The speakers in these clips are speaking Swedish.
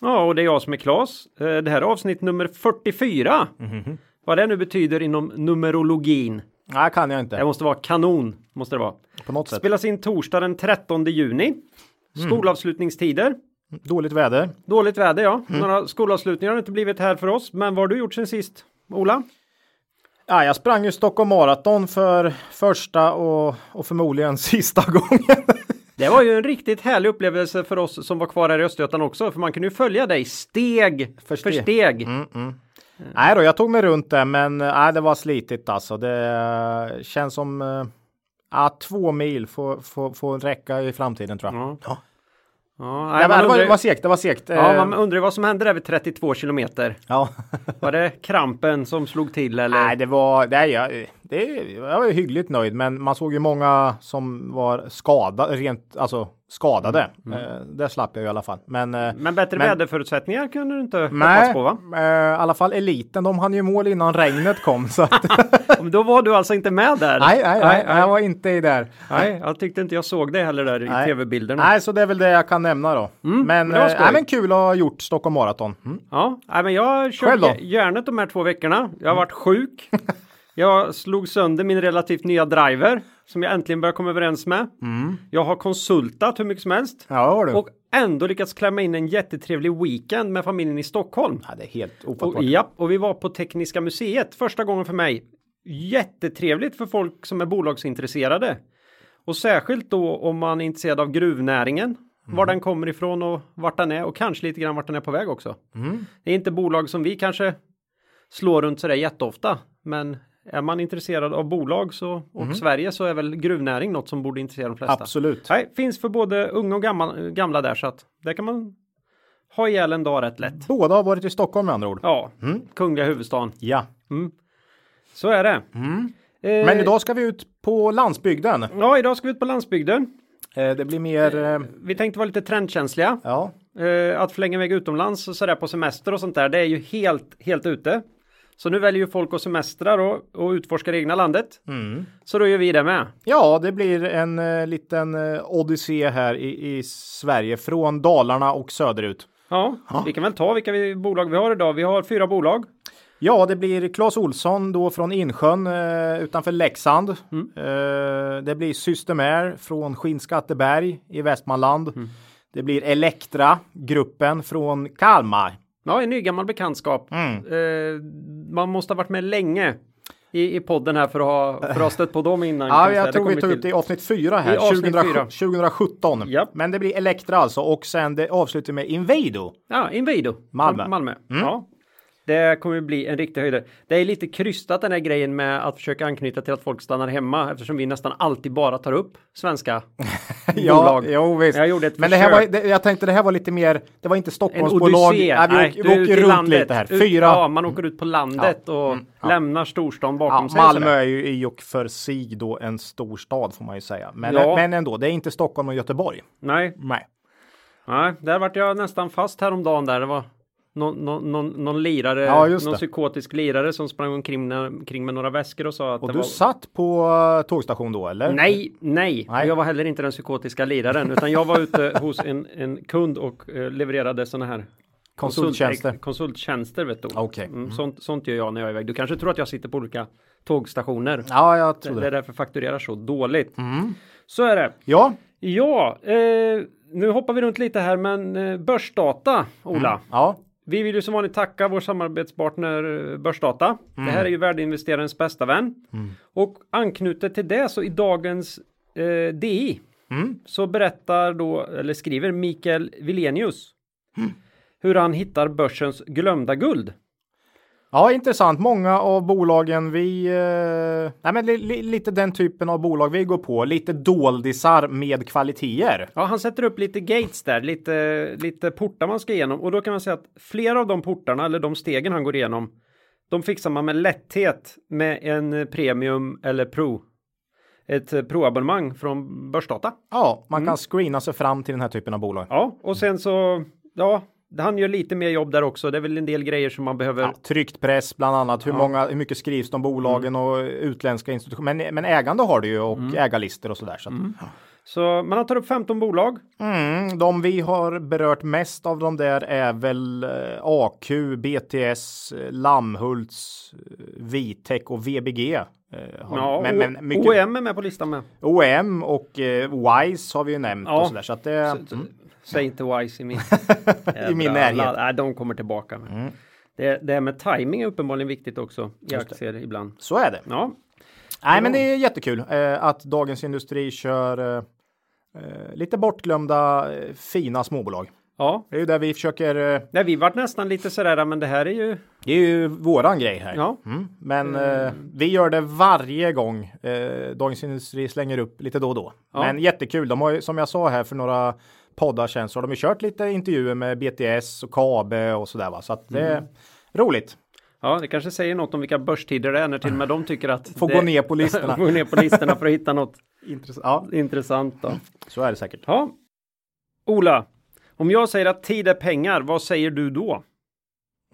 Ja, och det är jag som är Klas. Eh, Det här är avsnitt nummer 44. Vad det nu betyder inom numerologin. Nej, kan jag Det inte. måste vara kanon. Måste det vara. På något sätt. Spelas in torsdag den 13 juni. Skolavslutningstider. Dåligt väder. Dåligt väder ja. Några skolavslutningar har inte blivit här för oss. Men vad har du gjort sen sist? Ola? Ja, jag sprang ju Stockholm Marathon för första och, och förmodligen sista gången. Det var ju en riktigt härlig upplevelse för oss som var kvar här i Östergötland också. För man kunde ju följa dig steg för steg. steg. nej då, jag tog mig runt det, men eh, nej, det var slitigt alltså. Det eh, känns som eh, ja, två mil får, får, får räcka i framtiden tror jag. Ja. Ja. Ja, Nej, det, var, undrar- det var segt, det var segt. Ja, man undrar vad som hände där vid 32 kilometer. ja. Var det krampen som slog till eller? Nej, det var, nej, jag, det, jag var hyggligt nöjd, men man såg ju många som var skadade, rent, alltså skadade. Eh, det slapp jag i alla fall. Men, eh, Men bättre Men- väderförutsättningar kunde du inte hoppas nej, på va? eh, i alla fall eliten, de hann ju mål innan regnet kom. Så att, Men Då var du alltså inte med där? nej, nej, nej, jag var inte i där. nej, jag tyckte inte jag såg det heller där i Nej. tv-bilderna. Nej, så det är väl det jag kan nämna då. men, men var eh, nej, men kul att ha gjort Stockholm Marathon. Mm. Ja, nej, men jag då? körde järnet de här två veckorna. Jag har varit sjuk. Jag slog sönder min relativt nya driver som jag äntligen börjar komma överens med. Jag har konsultat hur mycket som helst Ja, det och ändå lyckats klämma in en jättetrevlig weekend med familjen i Stockholm. ja, det är helt Och, ofattbart. ja, och vi var på Tekniska museet första gången för mig. Jättetrevligt för folk som är bolagsintresserade. Och särskilt då om man är intresserad av gruvnäringen. Var den kommer ifrån och vart den är och kanske lite grann vart den är på väg också. Det är inte bolag som vi kanske slår runt sådär jätteofta. Men är man intresserad av bolag så, och Sverige så är väl gruvnäring något som borde intressera de flesta. Absolut. Nej, finns för både unga och gamla, gamla där så att där kan man ha ihjäl en dag rätt lätt. Båda har varit i Stockholm med andra ord. Ja, kungliga huvudstaden. Ja. Så är det. Eh, Men idag ska vi ut på landsbygden. Ja, idag ska vi ut på landsbygden. Eh, det blir mer, eh, Vi tänkte vara lite trendkänsliga. ja, Eh, att förlänga iväg utomlands och sådär på semester och sånt där, det är ju helt, helt ute. Så nu väljer ju folk att semestrar och, och utforska det egna landet. Så då gör vi det med. Ja, det blir en eh, liten eh, odyssé här i, i Sverige från Dalarna och söderut. Ja, vi kan väl ta vilka vi, bolag vi har idag. Vi har fyra bolag. Ja, det blir Claes Olsson då från Insjön eh, utanför Leksand. Eh, det blir Systemair från Skinnskatteberg i Västmanland. Det blir Elektra, gruppen från Kalmar. Ja, en ny gammal bekantskap. Eh, man måste ha varit med länge i, i podden här för att ha, för att ha stött på dem innan. Ja, jag tror vi tog upp det i avsnitt fyra här, I avsnitt 2000 fyra. 2017. Japp. Men det blir Elektra alltså och sen det avslutar med Invado. Ja, Invido. Malmö. Malmö. Ja. Det kommer bli en riktig höjdare. Det är lite krystat den här grejen med att försöka anknyta till att folk stannar hemma eftersom vi nästan alltid bara tar upp svenska bolag. jo, visst. Jag gjorde ett Men det här var, försök. det, jag tänkte det här var lite mer, det var inte En Stockholmsbolag. odyssé. Ja, vi Nej, åker, du vi åker runt landet. lite här. Fyra. Ja, man åker ut på landet och ja. lämnar storstan Ja, bakom sig. Malmö är ju i och för sig då en stor stad får man ju säga. Men, Ja. men ändå, det är inte Stockholm och Göteborg. Nej, Nej. nej, där vart jag nästan fast häromdagen där. Det var någon, någon, någon, någon lirare, Ja, någon det. psykotisk lirare som sprang omkring kring med några väskor och sa att Och du var... satt på uh, tågstation då eller? Nej, nej, Nej. Jag var heller inte den psykotiska liraren utan jag var ute hos en, en kund och eh, levererade sådana här Konsulttjänster. konsult- konsulttjänster vet du. Okej. Mm, sånt, sånt gör jag när jag är iväg. Du kanske tror att jag sitter på olika tågstationer. Ja, jag det, tror det är det. därför fakturerar så dåligt. Så är det. Ja, Ja, eh, nu hoppar vi runt lite här men eh, börsdata, Ola. ja. Vi vill ju som vanligt tacka vår samarbetspartner eh, Börsdata. Det här är ju värdeinvesterarens bästa vän. Och anknutet till det så i dagens eh, DI så berättar då, eller skriver Mikael Vilenius hur han hittar börsens glömda guld. Ja, intressant. Många av bolagen vi, eh, nej men li, li, lite den typen av bolag vi går på, lite doldisar med kvaliteter. Ja, han sätter upp lite gates där, lite, lite portar man ska igenom och då kan man säga att flera av de portarna eller de stegen han går igenom, de fixar man med lätthet med en premium eller pro. Ett pro-abonnemang från Börsdata. Ja, man kan screena sig fram till den här typen av bolag. Ja, och sen så, ja, han gör lite mer jobb där också. Det är väl en del grejer som man behöver. Ja, tryckt press bland annat. Hur, många, hur mycket skrivs om bolagen och utländska institutioner. Men, men ägande har det ju och ägarlister och sådär. Så att, Så man tar upp 15 bolag. Mm, de vi har berört mest av de där är väl eh, AQ, BTS, eh, Lammhults, eh, Vitec och VBG. har- Ja, men, men mycket OEM är med på listan med. OM och eh, Wise har vi ju nämnt Ja. och sådär. Så att det, Så- Säg inte Wise i min, I min närhet. Mm. Nej, de kommer tillbaka. Med. Det, det här med timing är uppenbarligen viktigt också i aktier ibland. så är det. Ja, Nej, men det är jättekul eh, att Dagens Industri kör eh, eh, lite bortglömda eh, fina småbolag. ja. Det är ju där vi försöker. Nej, vi vart nästan lite sådär, men det här är ju. det är ju våran grej här. Ja, Mm, men eh, vi gör det varje gång Dagens Industri slänger upp lite då och då. Ja. Men jättekul. De har ju, som jag sa här för några poddar sedan så har de ju kört lite intervjuer med BTS och KABE och sådär va. Så att det är roligt. ja, det kanske säger något om vilka börstider det är när till och med de tycker att. Får det, gå ner på listorna. gå ner på listorna för att hitta något Intressant. Ja, intressant. Då. så är det säkert. Ja, Ola, om jag säger att tid är pengar, vad säger du då?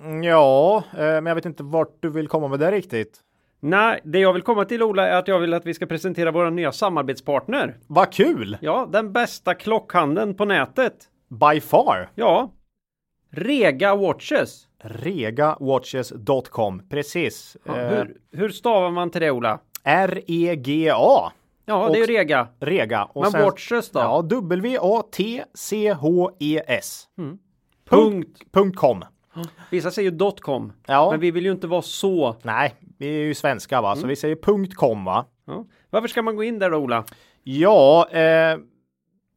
Mm, Ja, eh, men jag vet inte vart du vill komma med det riktigt. Nej, det jag vill komma till Ola är att jag vill att vi ska presentera våra nya samarbetspartner. Vad kul! Ja, den bästa klockhandeln på nätet. By far. Ja, Rega Watches. Regawatches.com. Precis. Ja, Eh, hur, hur stavar man till det Ola? R-E-G-A. Ja, det är Rega. Rega. Och Men sen- Watches då? Ja, W-A-T-C-H-E-S. Punkt. Punkt .com. Vissa säger ju .com. Ja. Men vi vill ju inte vara så. Nej, vi är ju svenska va, Mm. så vi säger punkt .com va. Ja. Varför ska man gå in där då Ola? Ja, eh,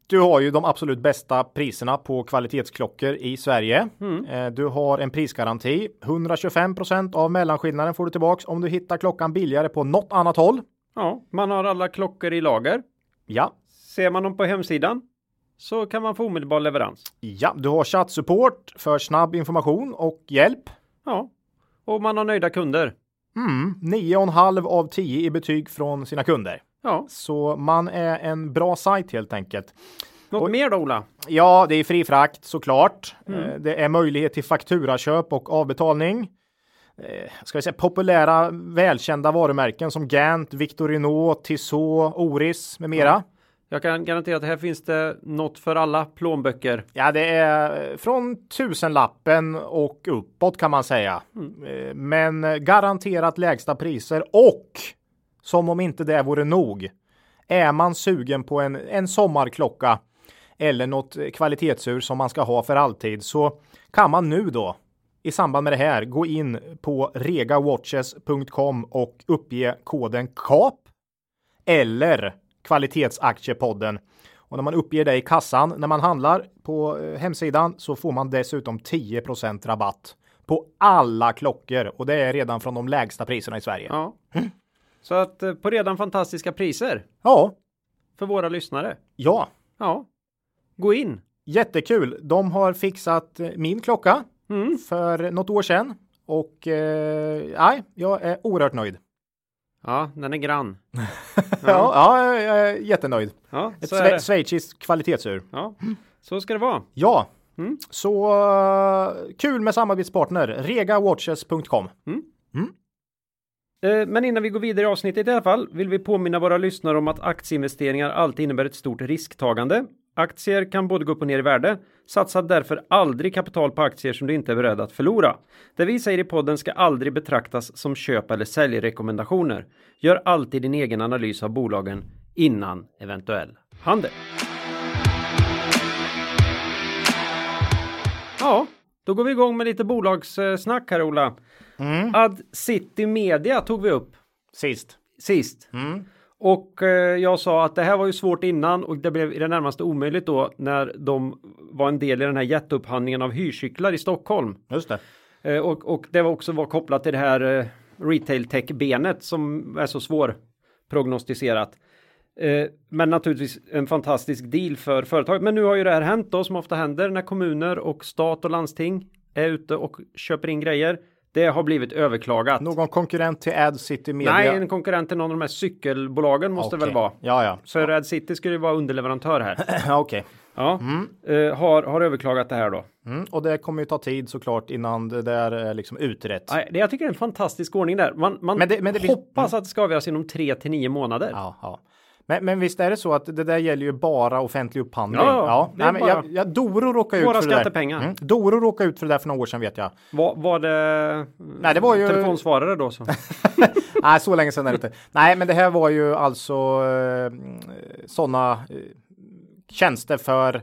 du har ju de absolut bästa priserna på kvalitetsklockor i Sverige. Mm. Eh, du har en prisgaranti. 125% av mellanskillnaden får du tillbaks om du hittar klockan billigare på något annat håll. Ja, man har alla klockor i lager. Ja, Ser man dem på hemsidan så kan man få omedelbar leverans. ja, du har chattsupport för snabb information och hjälp. Ja, och man har nöjda kunder. Mm, 9,5 av 10 i betyg från sina kunder. Ja, Så man är en bra sajt helt enkelt. något Oj. mer då Ola? Ja, det är fri frakt såklart. Eh, Det är möjlighet till fakturaköp och avbetalning. Eh, Ska vi säga populära välkända varumärken som Gant, Victorinox, Tissot, Oris med mera. Jag kan garantera att här finns det något för alla plånböcker. Ja, det är från tusenlappen och uppåt kan man säga. Eh, Men garanterat lägsta priser och som om inte det vore nog. Är man sugen på en, en sommarklocka eller något kvalitetsur som man ska ha för alltid så kan man nu då i samband med det här gå in på regawatches.com och uppge koden KAP eller kvalitetsaktiepodden. Och när man uppger det i kassan när man handlar på eh, hemsidan så får man dessutom 10% rabatt på alla klockor och det är redan från de lägsta priserna i Sverige. Ja. Så att eh, på redan fantastiska priser Ja, för våra lyssnare. ja, Ja, gå in. jättekul. De har fixat eh, min klocka Mm. för något år sedan och eh, nej, jag är oerhört nöjd. Ja, den är grann. Ja, ja, jag är jättenöjd. Ja, Ett sve- schweiziskt kvalitetsur. Ja, så ska det vara. Ja, Mm. så eh, kul med samarbetspartner regawatches.com. Eh, Eh, men innan vi går vidare i avsnittet i alla fall vill vi påminna våra lyssnare om att aktieinvesteringar alltid innebär ett stort risktagande. Aktier kan både gå upp och ner i värde. Satsa därför aldrig kapital på aktier som du inte är beredd att förlora. Det vi säger i podden ska aldrig betraktas som köp eller säljrekommendationer. Gör alltid din egen analys av bolagen innan eventuell handel. Ja, då går vi igång med lite bolagssnack här Ola. Ad City Media tog vi upp Sist. sist. Och eh, jag sa att det här var ju svårt innan och det blev i det närmaste omöjligt då när de var en del i den här jätteupphandlingen av hyrcyklar i Stockholm. Just det. Eh, och, och det var också var kopplat till det här eh, retail tech-benet som är så svårprognostiserat. Eh, men naturligtvis en fantastisk deal för företaget. Men nu har ju det här hänt då som ofta händer när kommuner och stat och landsting är ute och köper in grejer. Det har blivit överklagat. Någon konkurrent till AdCity Media? Nej, en konkurrent till någon av de här cykelbolagen måste Okej. väl vara. Ja, ja. För AdCity skulle ju vara underleverantör här. Okej. Ja, eh, har, har överklagat det här då. Mm. Och det kommer ju ta tid såklart innan det där är liksom utrett. Nej, det, jag tycker det är en fantastisk ordning där. Man, man Men det- men det blir- hoppas att det ska avgöras inom tre till nio månader. Ja, ja. Men, men visst är det så att det där gäller ju bara offentlig upphandling? Ja, ja, Nej, men bara- jag, jag, Doro råkade ut Våra för det där. skattepengar. Mm. Doro råkade ut för det där för några år sedan vet jag. Var, var det, Nej, det var ju- telefonsvarare då? Så. Nej, så länge sedan är det inte. Nej, men det här var ju alltså eh, sådana eh, tjänster för, eh,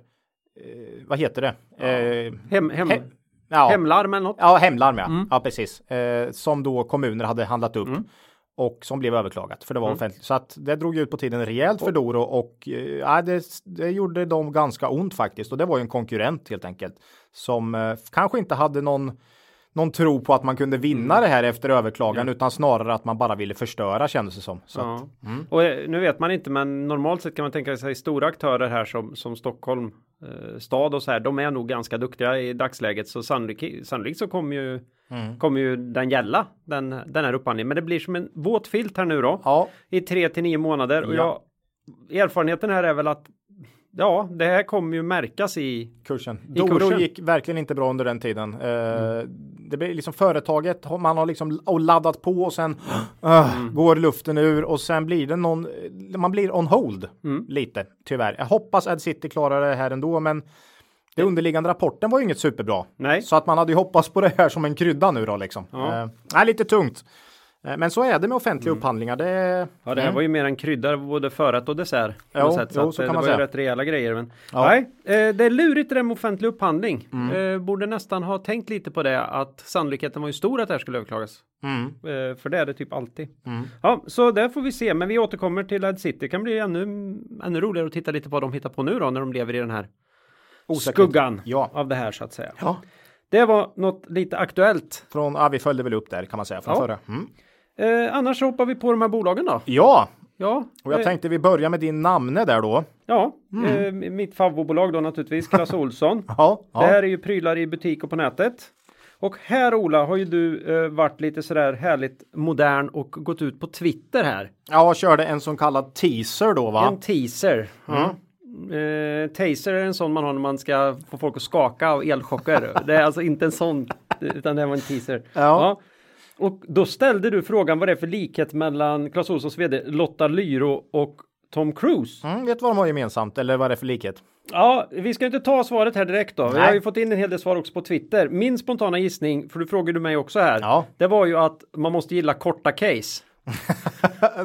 vad heter det? Eh, Hem, hem, he- ja. Hemlarm eller något? Ja, hemlarm ja. Mm. Ja, precis. Eh, som då kommuner hade handlat upp. Och som blev överklagat för det var Mm. offentligt. Så att det drog ut på tiden rejält för Doro och eh, ja, det, det gjorde dem ganska ont faktiskt. Och det var ju en konkurrent helt enkelt. Som eh, kanske inte hade någon, någon tro på att man kunde vinna Mm. det här efter överklagan utan snarare att man bara ville förstöra kändes det som. Så att, Ja. Och eh, nu vet man inte, men normalt sett kan man tänka sig stora aktörer här som, som Stockholm stad och så här. De är nog ganska duktiga i dagsläget, så sannolikt, sannolikt så kommer ju, Mm. kommer ju den gälla, den, den här upphandlingen. Men det blir som en våt filt här nu då, ja, i tre till nio månader. Och Ja. jag, erfarenheten här är väl att ja, det här kommer ju märkas i kursen. I Doro kursen. gick verkligen inte bra under den tiden. Eh, Det blir liksom företaget, man har liksom laddat på och sen uh, går luften ur och sen blir det någon, man blir on hold lite tyvärr. Jag hoppas att City klarar det här ändå, men det underliggande rapporten var ju inget superbra. Nej. Så att man hade ju hoppats på det här som en krydda nu då liksom. Ja. Eh, nej, lite tungt. Eh, Men så är det med offentliga upphandlingar. Det, Ja, det här var ju mer en krydda, både förrätt och dessert. Jo, sätt. Så, jo, så eh, kan det man var ju säga. rätt rejäla grejer. Men, Ja. nej, eh, det är lurigt det där med offentlig upphandling. Mm. Borde nästan ha tänkt lite på det, att sannolikheten var ju stor att det här skulle överklagas. Mm. För det är det typ alltid. Ja, så där får vi se, men vi återkommer till Ad City. Det kan bli ännu, ännu roligare att titta lite på vad de hittar på nu då, när de lever i den här Osäkerhet. skuggan Ja. av det här så att säga. Ja. Det var något lite aktuellt. Från, ja, vi följde väl upp där kan man säga från Ja. förra. Mm. Eh, annars hoppar vi på de här bolagen då. Ja, Ja, och jag eh, tänkte vi börjar med din namne där då. Ja, Mm. eh, mitt favoritbolag då naturligtvis, Clas Ohlson. Ja, ja. Det här är ju prylar i butik och på nätet. Och här Ola har ju du eh, varit lite sådär härligt modern och gått ut på Twitter här. Jag körde en så kallad teaser då va? En teaser. Ja. Eh, taser är en sån man har när man ska få folk att skaka av elchocker. det är alltså inte en sån, utan det var en teaser. Ja. Och då ställde du frågan vad det är för likhet mellan Clas Ohlsons vd Lotta Lyro och Tom Cruise. Mm, vet du vad de har gemensamt eller vad det är för likhet? Ja, vi ska inte ta svaret här direkt då. Vi har ju fått in en hel del svar också på Twitter. Min spontana gissning, för du frågade mig också här, Ja. det var ju att man måste gilla korta case.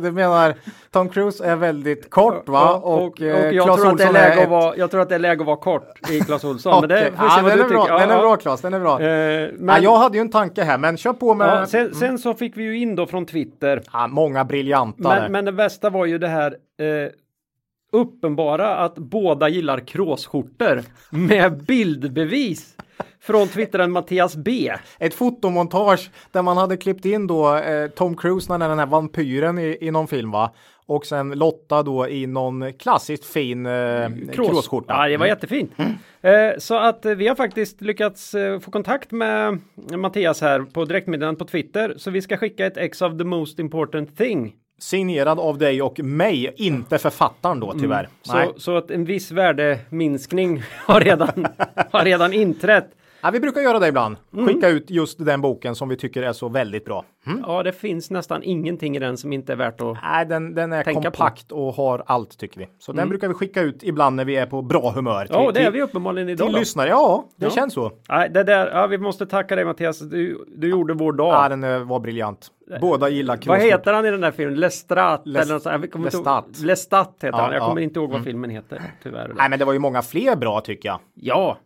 Du menar Tom Cruise är väldigt kort va? och, och, eh, jag, Clas tror att det är läge att ett- vara, jag tror att det är läge att vara kort i Clas Ohlson. Men det Okej. får vi se ja, vad den du är bra, tycker. den är bra. Claes, den är bra. Eh, men, ja, jag hade ju en tanke här, men kör på med ja, sen, sen så fick vi ju in då från Twitter. ja, många briljanta. Men, men det bästa var ju det här eh, uppenbara att båda gillar kråsskjortor med bildbevis från Twittern Mattias B. Ett fotomontage där man hade klippt in då eh, Tom Cruise när den här vampyren i, i någon film va? Och sen Lotta då i någon klassiskt fin eh, kråsskjorta. Ja, det var jättefint. Eh, så att eh, vi har faktiskt lyckats eh, få kontakt med Mattias här på direktmeddelandet på Twitter. Så vi ska skicka ett ex of the most important thing. Signerad av dig och mig, inte författaren då tyvärr. Nej. Så, så att en viss värdeminskning har redan, har redan inträtt. Ja, vi brukar göra det ibland. Mm. Skicka ut just den boken som vi tycker är så väldigt bra. Ja, det finns nästan ingenting i den som inte är värt att Nej, den, den är Tänka på. Mm. kompakt och har allt tycker vi. Så den brukar vi skicka ut ibland när vi är på bra humör. Till, Ja, det är vi uppenbarligen idag till då. lyssnare. Ja, det Ja. känns så. Nej, det där, ja, vi måste tacka dig Mattias. Du, du gjorde vår dag. Ja, den var briljant. Båda gillar Vad kråsskjortor. heter han i den där filmen? Lestat? Les- eller något sånt. Jag kommer inte ihåg- Lestat. Lestat heter Ja, han. Jag ja. kommer inte ihåg vad filmen heter. Tyvärr. Nej, men det var ju många fler bra tycker jag. Ja,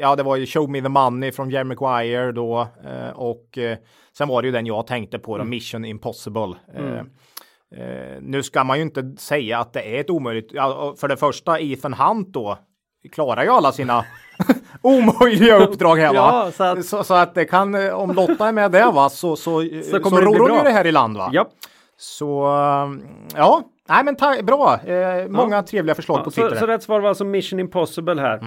ja, det var ju Show Me the Money från Jerry Maguire då eh, och eh, sen var det ju den jag tänkte på Mm. då, Mission Impossible. Eh, eh, nu ska man ju inte säga att det är ett omöjligt. För det första Ethan Hunt då klarar ju alla sina omöjliga uppdrag här va. Ja, så att- så, så att det kan, om Lotta är med där va, så, så, så, kommer det ror hon ju det här i land va. Ja. Så ja, nej men ta, bra. Eh, många trevliga förslag på Twitter. Så, så rätt svar var alltså Mission Impossible här.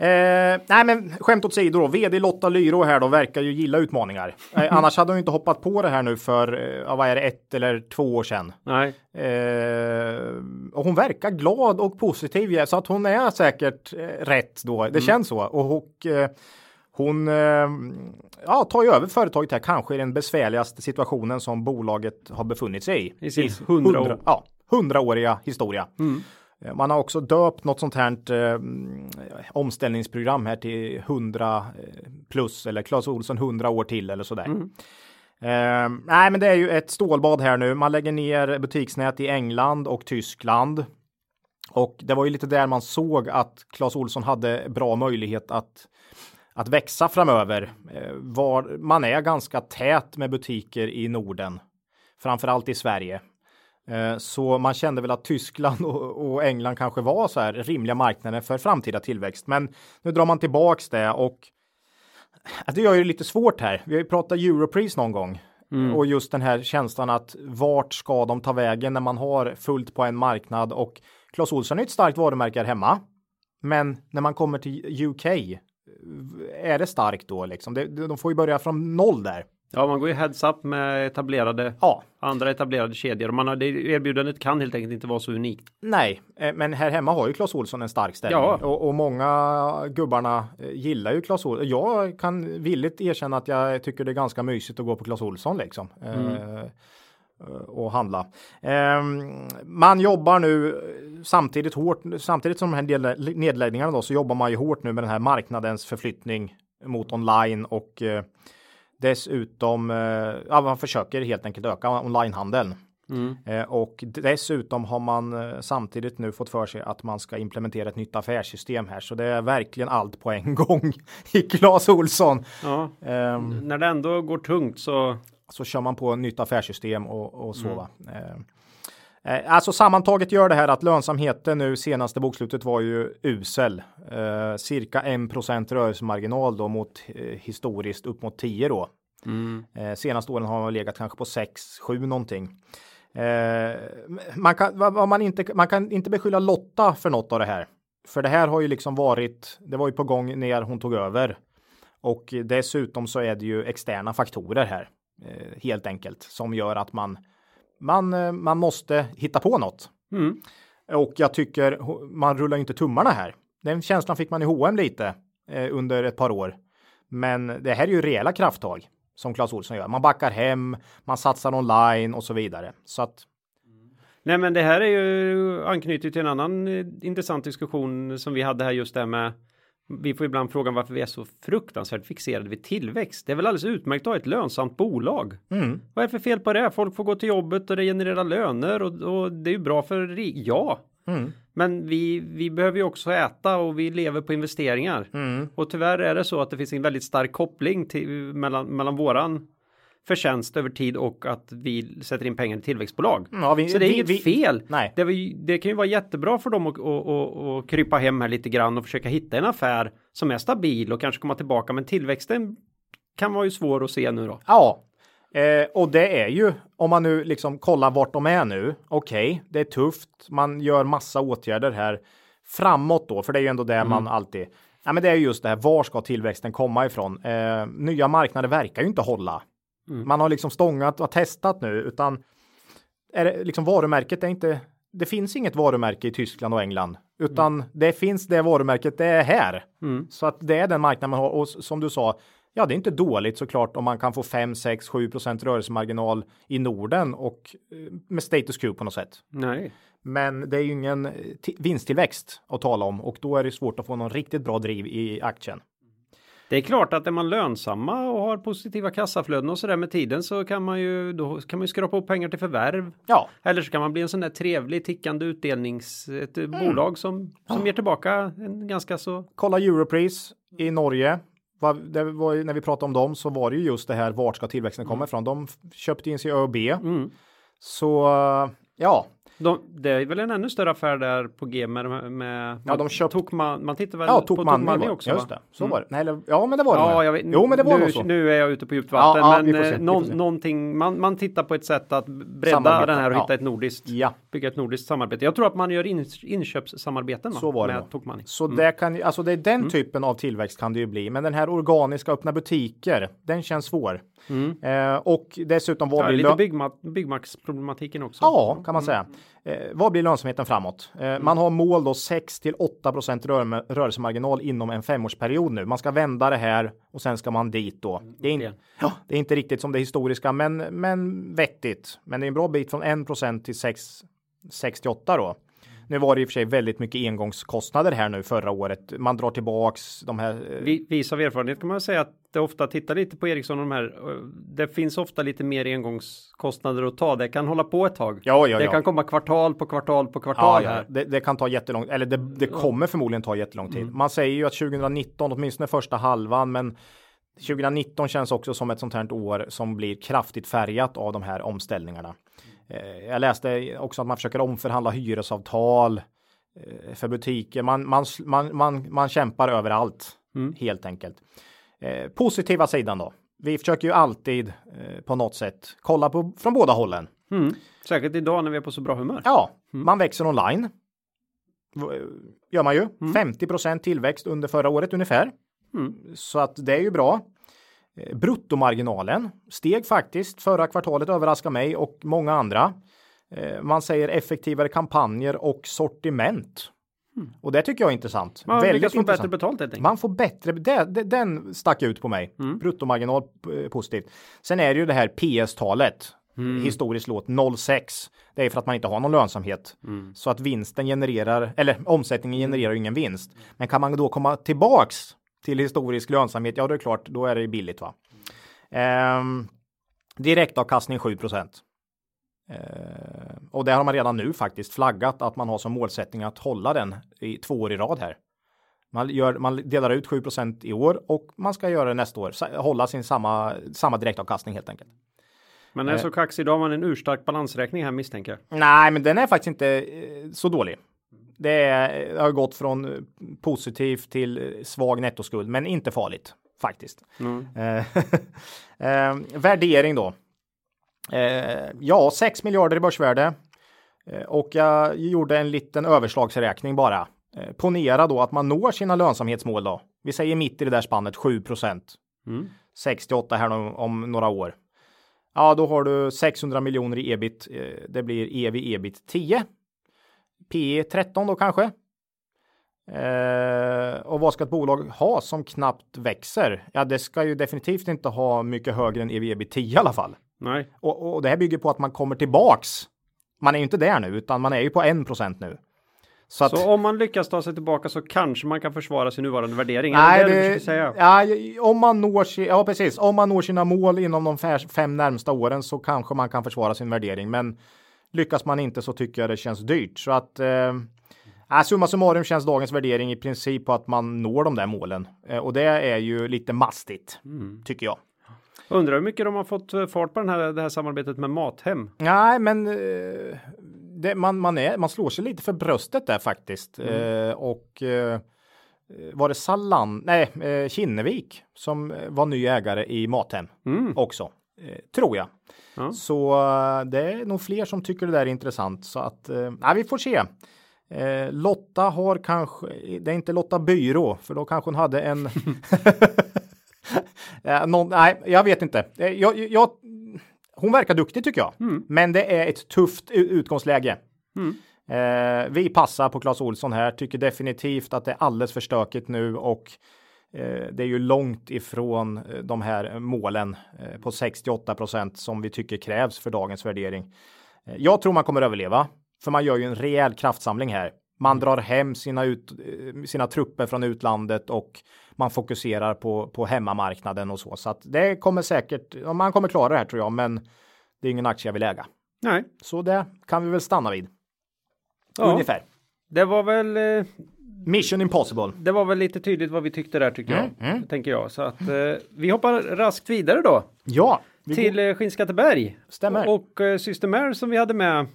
Eh, nej men skämt åt sidor då. VD Lotta Lyro här då verkar ju gilla utmaningar. Eh, annars hade hon ju inte hoppat på det här nu för, eh, ja, vad är det, ett eller två år sedan. Nej. Eh, och hon verkar glad och positiv ja, så att hon är säkert eh, rätt då. Det känns så. Och, och eh, hon eh, ja, tar ju över företaget här kanske i den besvärligaste situationen som bolaget har befunnit sig i. I sin 100 år. Ja, hundraåriga historia. Eh, Man har också döpt något sånt här eh, mm, omställningsprogram här till 100 eh, plus eller Clas Olsson 100 år till eller sådär. Eh, nej, men det är ju ett stålbad här nu. Man lägger ner butiksnät i England och Tyskland. Och det var ju lite där man såg att Clas Olsson hade bra möjlighet att att växa framöver. Eh, var, man är ganska tät med butiker i Norden, framförallt i Sverige. Eh, Så man kände väl att Tyskland och, England kanske var så här rimliga marknader för framtida tillväxt. Men nu drar man tillbaks det och Ja, det gör ju det lite svårt här. Vi har ju pratat Europris någon gång. Och just den här känslan att vart ska de ta vägen när man har fullt på en marknad och Clas Ohlson är ett starkt varumärke här hemma. Men när man kommer till UK är det starkt då liksom? Det, de får ju börja från noll där. Ja, man går ju heads up med etablerade, Ja, andra etablerade kedjor. Och man har, det erbjudandet kan helt enkelt inte vara så unikt. nej, eh, men här hemma har ju Clas Ohlson en stark ställning Ja. och, och många gubbarna eh, gillar ju Clas Ohlson. Jag kan villigt erkänna att jag tycker det är ganska mysigt att gå på Clas Ohlson liksom. Eh, och handla. Ehm, man jobbar nu eh, samtidigt hårt, samtidigt som de här nedlä- nedläggningarna då, så jobbar man ju hårt nu med den här marknadens förflyttning mot online och eh, dessutom, eh, ja, man försöker helt enkelt öka onlinehandeln. Eh, och dessutom har man eh, samtidigt nu fått för sig att man ska implementera ett nytt affärssystem här. Så det är verkligen allt på en gång i Clas Ohlson. Ja, Ehm, när det ändå går tungt så så kör man på nytt affärssystem och, och så. va. Eh, eh, alltså sammantaget gör det här att lönsamheten nu senaste bokslutet var ju usel. Eh, cirka 1 rörelsemarginal då mot eh, historiskt upp mot 10 då. Eh, senaste åren har man legat kanske på 6, 7 någonting. Eh, man, kan, vad, man, inte, man kan inte beskylla Lotta för något av det här. För det här har ju liksom varit, det var ju på gång när hon tog över. Och dessutom så är det ju externa faktorer här helt enkelt som gör att man man, eh, man måste hitta på något. Mm. Och jag tycker man rullar inte tummarna här. Den känslan fick man i H&M lite eh, under ett par år. Men det här är ju rejäla krafttag som Clas Ohlson gör. Man backar hem, man satsar online och så vidare. Så att Nej, men det här är ju anknutet till en annan eh, intressant diskussion som vi hade här just där med. Vi får ibland frågan varför vi är så fruktansvärt fixerade vid tillväxt. Det är väl alldeles utmärkt att ha ett lönsamt bolag. mm, Vad är det för fel på det? Folk får gå till jobbet och det genererar löner och, och det är ju bra för ja. mm, Men vi, vi behöver ju också äta och vi lever på investeringar. mm, Och tyvärr är det så att det finns en väldigt stark koppling till, mellan, mellan våran förtjänst över tid och att vi sätter in pengar i tillväxtbolag. Ja, vi- så det är vi- inget vi- fel. nej. Det, det kan ju vara jättebra för dem att, att, att, att krypa hem här lite grann och försöka hitta en affär som är stabil och kanske komma tillbaka. Men tillväxten kan vara ju svår att se nu då. Ja, eh, och det är ju om man nu liksom kollar vart de är nu. Okej, det är tufft. Man gör massa åtgärder här framåt då, för det är ju ändå det man alltid. Ja, men det är ju just det här. Var ska tillväxten komma ifrån? Eh, nya marknader verkar ju inte hålla. Man har liksom stångat och testat nu, utan är det liksom varumärket är inte. Det finns inget varumärke i Tyskland och England, utan det finns det varumärket. Det är här så att det är den marknaden man har. Och som du sa, ja, det är inte dåligt såklart om man kan få 5, 6, 7 procent rörelsemarginal i Norden och eh, med status quo på något sätt. Nej. Men det är ju ingen eh, ti- vinsttillväxt att tala om och då är det svårt att få någon riktigt bra driv i aktien. Det är klart att är man lönsamma och har positiva kassaflöden och sådär med tiden så kan man ju då kan man ju skrapa upp pengar till förvärv. Ja, Eller så kan man bli en sån där trevlig tickande utdelnings ett Mm. bolag som som ger tillbaka en ganska så. kolla Europris i Norge. Var, ju- när vi pratade om dem så var det ju just det här vart ska tillväxten komma ifrån. De köpte in sig i ÖoB. Så ja, De, det är väl en ännu större affär där på G med, med Ja, de köpt- Tokman, man tittar väl Ja, på Tokmanni också. Just det, så var det. Nej, eller, ja, men det var det. Ja, med. jag vet, Jo, men det var nu, nog så. nu är jag ute på djupt vatten, Ja, ja, men se, eh, någon, se. någonting, man, man tittar på ett sätt att bredda Samarbeta, den här och hitta ett nordiskt, Ja. bygga ett nordiskt samarbete. Jag tror att man gör in, inköpssamarbeten va? Så var det med nog. Tokmanni. Så det kan alltså det är den typen av tillväxt kan det ju bli. Men den här organiska öppna butiker, den känns svår. Eh, och dessutom vad Ja, blir lite byggma- byggmaxproblematiken också. Ja, kan man säga. Eh, vad blir lönsamheten framåt? Eh, Man har mål då 6 till 8 procent rör rörelsemarginal inom en femårsperiod nu. Man ska vända det här och sen ska man dit då. Det är, in, ja, det är inte riktigt som det historiska, men, men vettigt. Men det är en bra bit från 1 procent till 6, 6 till 8 då. Nu var det i och för sig väldigt mycket engångskostnader här nu förra året. Man drar tillbaks de här. eh, Vi, vis av erfarenhet kan man säga att det ofta tittar lite på Ericsson och de här. eh, Det finns ofta lite mer engångskostnader att ta. Det kan hålla på ett tag. Ja, ja, det ja. kan komma kvartal på kvartal på kvartal ja, här. det, det kan ta jättelång eller det, det kommer förmodligen ta jättelång tid. Man säger ju att 2019, åtminstone första halvan, men 2019 känns också som ett sånt här år som blir kraftigt färgat av de här omställningarna. Eh, Jag läste också att man försöker omförhandla hyresavtal eh, för butiker. Man, man, man, man, man kämpar överallt helt enkelt. Eh, Positiva sidan då. Vi försöker ju alltid på något sätt kolla på från båda hållen. Mm. Särskilt idag när vi är på så bra humör. Ja, man växer online. Gör man ju. 50% tillväxt under förra året ungefär. Så att det är ju bra. Eh, Bruttomarginalen steg faktiskt förra kvartalet överraskar mig och många andra. Eh, Man säger effektivare kampanjer och sortiment. Och det tycker jag är intressant. Man lyckas få intressant. bättre betalt helt enkelt. Man får bättre, det, det, den stack ut på mig. Bruttomarginal eh, positivt. Sen är det ju det här PS-talet. Historiskt låt 0,6. Det är för att man inte har någon lönsamhet. Så att vinsten genererar, eller omsättningen genererar ingen vinst. Men kan man då komma tillbaks till historisk lönsamhet, ja då är det klart, då är det billigt va. Ehm, direktavkastning 7 Eh, och där har man redan nu faktiskt flaggat att man har som målsättning att hålla den i två år i rad här. Man, gör, man delar ut 7% i år och man ska göra det nästa år. Hålla sin samma, samma direktavkastning helt enkelt. Men är så kaxig, då har man en urstark balansräkning här misstänker jag. Nej, men den är faktiskt inte eh, så dålig. Det är, har gått från eh, positiv till eh, svag nettoskuld, men inte farligt faktiskt. Eh, eh, värdering då. Eh, ja, 6 miljarder i börsvärde. Eh, och jag gjorde en liten överslagsräkning bara. Eh, ponera då att man når sina lönsamhetsmål då. Vi säger mitt i det där spannet 7 procent. 68 här om, om några år. Ja, då har du 600 miljoner i ebit. Det blir ev ebit 10. P 13 då kanske. Eh, och vad ska ett bolag ha som knappt växer? Ja, det ska ju definitivt inte ha mycket högre än ev ebit 10 i alla fall. Nej, Och, och det här bygger på att man kommer tillbaks. Man är ju inte där nu, utan man är ju på 1% nu. Så att, så om man lyckas ta sig tillbaka så kanske man kan försvara sin nuvarande värdering. nej, det, det du säga? ja, om man når, ja, precis. Om man når sina mål inom de fem närmsta åren så kanske man kan försvara sin värdering. Men lyckas man inte så tycker jag det känns dyrt. Så att eh, äh, summa summarum känns dagens värdering i princip på att man når de där målen. Eh, och det är ju lite mastigt, tycker jag. Undrar hur mycket de har fått eh, fart på den här, det här samarbetet med Mathem. Nej, men eh, det, man, man, är, man slår sig lite för bröstet där faktiskt. Eh, och eh, var det Salan, nej, eh, Kinnevik som var ny ägare i Mathem också, eh, tror jag. Ja. Så eh, det är nog fler som tycker det där är intressant så att eh, vi får se. Eh, Lotta har kanske, det är inte Lotta Byrå, för då kanske hon hade en Eh, någon, nej, jag vet inte. Eh, Jag, jag, hon verkar duktig tycker jag, men det är ett tufft utgångsläge. Eh, vi passar på Clas Olsson här, tycker definitivt att det är alldeles för stökigt nu och det är ju långt ifrån eh, de här målen eh, på 68% som vi tycker krävs för dagens värdering. Eh, jag tror man kommer överleva, för man gör ju en rejäl kraftsamling här. Man drar hem sina, ut, eh, sina trupper från utlandet och man fokuserar på, på hemmamarknaden och så. Så att det kommer säkert, man kommer klara det här tror jag, men det är ingen aktie jag vill äga. Nej, Så det kan vi väl stanna vid. Ja. Ungefär. det var väl eh, Mission impossible. det var väl lite tydligt vad vi tyckte där tycker jag. Mm, Tänker jag. Så att eh, vi hoppar raskt vidare då. Ja, vi till eh, Skinnskatteberg. Stämmer. Och, och eh, Systemair som vi hade med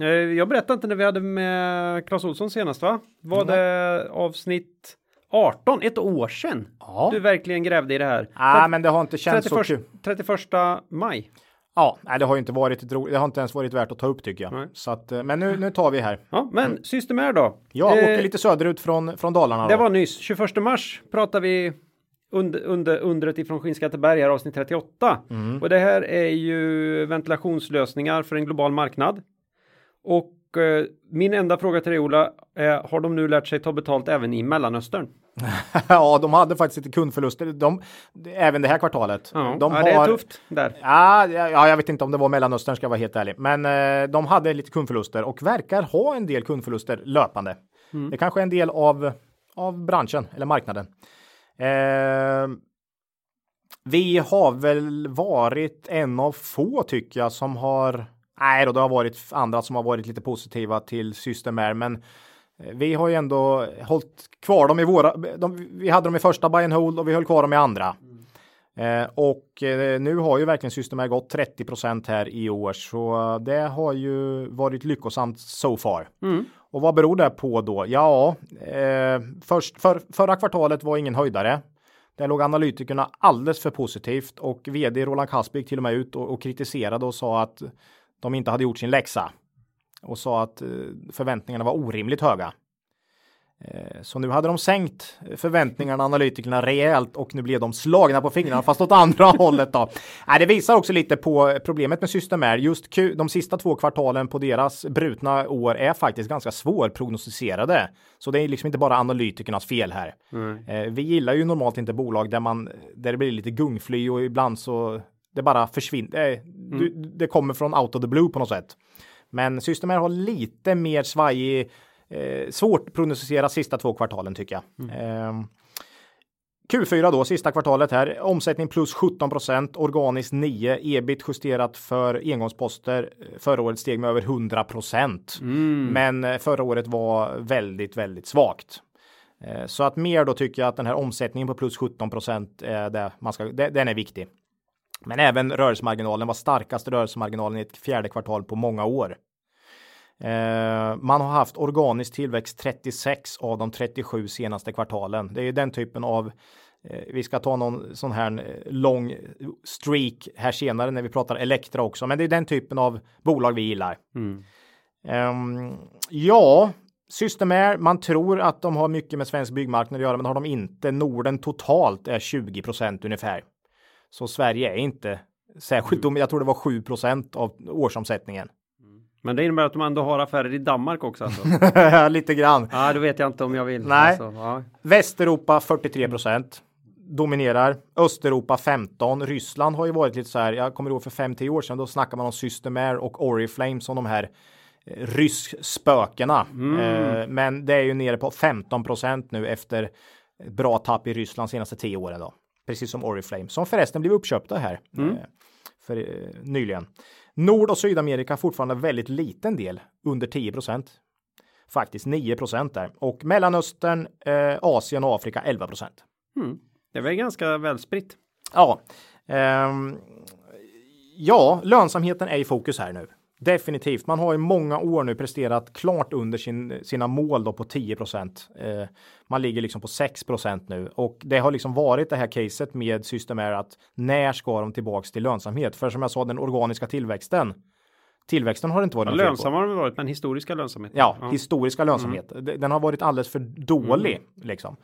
Eh, jag berättade inte när vi hade med Clas Olsson senast va? Var det avsnitt 18, ett år sedan? Ja. Du verkligen grävde i det här. Nej, men det har inte känts 31, så kul. 31 maj. Ja, nej, det har ju inte varit. Det har inte ens varit värt att ta upp tycker jag. Nej. Så att, eh, men nu, nu tar vi här. Ja, men Systemair då? Jag Eh, åker lite söderut från, från Dalarna. Det då. var nyss, 21 mars pratar vi under, under, undret ifrån Skinnskatteberg här avsnitt 38. Mm. Och det här är ju ventilationslösningar för en global marknad. Och eh, min enda fråga till dig Ola, är, har de nu lärt sig ta betalt även i Mellanöstern? ja, de hade faktiskt lite kundförluster. De, även det här kvartalet. Ja, de ja det är tufft där. Ja, ja, jag vet inte om det var Mellanöstern ska jag vara helt ärlig. Men eh, de hade lite kundförluster och verkar ha en del kundförluster löpande. Mm. Det kanske är en del av, av branschen eller marknaden. Eh, vi har väl varit en av få tycker jag som har Nej då, det har varit andra som har varit lite positiva till Systemair, men eh, vi har ju ändå hållit kvar dem i våra. De, vi hade dem i första buy and hold och vi höll kvar dem i andra. Eh, och eh, nu har ju verkligen Systemair gått 30% här i år, så det har ju varit lyckosamt so far. Mm. Och vad beror det på då? Ja, eh, först, för, förra kvartalet var ingen höjdare. Där låg analytikerna alldeles för positivt och vd Roland Kasper gick till och med ut och, och kritiserade och sa att de inte hade gjort sin läxa och sa att eh, förväntningarna var orimligt höga. Eh, Så nu hade de sänkt förväntningarna analytikerna rejält och nu blev de slagna på fingrarna fast åt andra hållet då. Nej, det visar också lite på problemet med Systemair. Just Q- de sista två kvartalen på deras brutna år är faktiskt ganska svårprognostiserade. Så det är liksom inte bara analytikernas fel här. Eh, Vi gillar ju normalt inte bolag där man där det blir lite gungfly och ibland så det bara försvinner. Eh, du, Det kommer från out of the blue på något sätt. Men Systemair har lite mer svajig Eh, svårt att prognostisera sista två kvartalen tycker jag. Eh, Q4 då, sista kvartalet här. Omsättning plus 17% organiskt 9, ebit justerat för engångsposter. Förra året steg med över 100% Men eh, förra året var väldigt, väldigt svagt. Eh, Så att mer då tycker jag att den här omsättningen på plus 17 är det man ska, det, den är viktig. Men även rörelsemarginalen var starkaste rörelsemarginalen i ett fjärde kvartal på många år. Eh, man har haft organisk tillväxt 36 av de 37 senaste kvartalen. Det är ju den typen av eh, vi ska ta någon sån här eh, lång streak här senare när vi pratar Elektra också, men det är den typen av bolag vi gillar. Ehm, ja, Systemair, man tror att de har mycket med svensk byggmarknad att göra, men har de inte. Norden totalt är 20% ungefär. Så Sverige är inte särskilt dom. Jag tror det var 7% av årsomsättningen. Men det innebär att de ändå har affärer i Danmark också alltså. Lite grann. Ja, då vet jag inte om jag vill. Nej. Alltså, ja. Västeuropa 43% dominerar. Östeuropa 15. Ryssland har ju varit lite så här. Jag kommer ihåg för 5-10 år sedan. Då snackar man om Systemair och Oriflame som de här eh, rysk-spökena. Eh, men det är ju nere på 15% nu efter bra tapp i Ryssland senaste 10 åren då. Precis som Oriflame som förresten blev uppköpta här eh, för eh, nyligen. Nord och Sydamerika fortfarande väldigt liten del under 10% Faktiskt 9 där och Mellanöstern, eh, Asien och Afrika 11% Det är väl ganska välspritt. Ja, ehm, ja, lönsamheten är i fokus här nu. Definitivt. Man har i många år nu presterat klart under sin, sina mål då på 10 eh, Man ligger liksom på 6% nu och det har liksom varit det här caset med Systemair att när ska de tillbaks till lönsamhet? För som jag sa, den organiska tillväxten. Tillväxten har inte varit på. Lönsamma har de varit, men historiska lönsamhet. Ja, historiska lönsamhet. Mm. Den har varit alldeles för dålig liksom.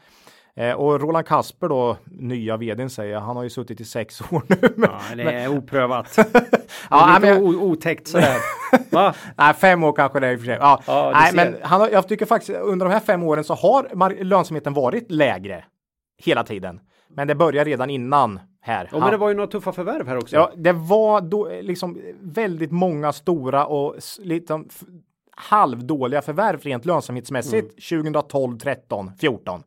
Eh, och Roland Kasper då, nya vdn säger, han har ju suttit i sex år nu. Men, Ja, det är oprövat. ja, Lite men, otäckt sådär. Va? nej, fem år kanske det är i och för sig. Ja, Ja, nej, men han har, jag tycker faktiskt under de här fem åren så har lönsamheten varit lägre hela tiden. Men det börjar redan innan här. Ja, men det var ju några tuffa förvärv här också. Ja, det var då liksom väldigt många stora och f- halvdåliga förvärv rent lönsamhetsmässigt 2012, 13, 14.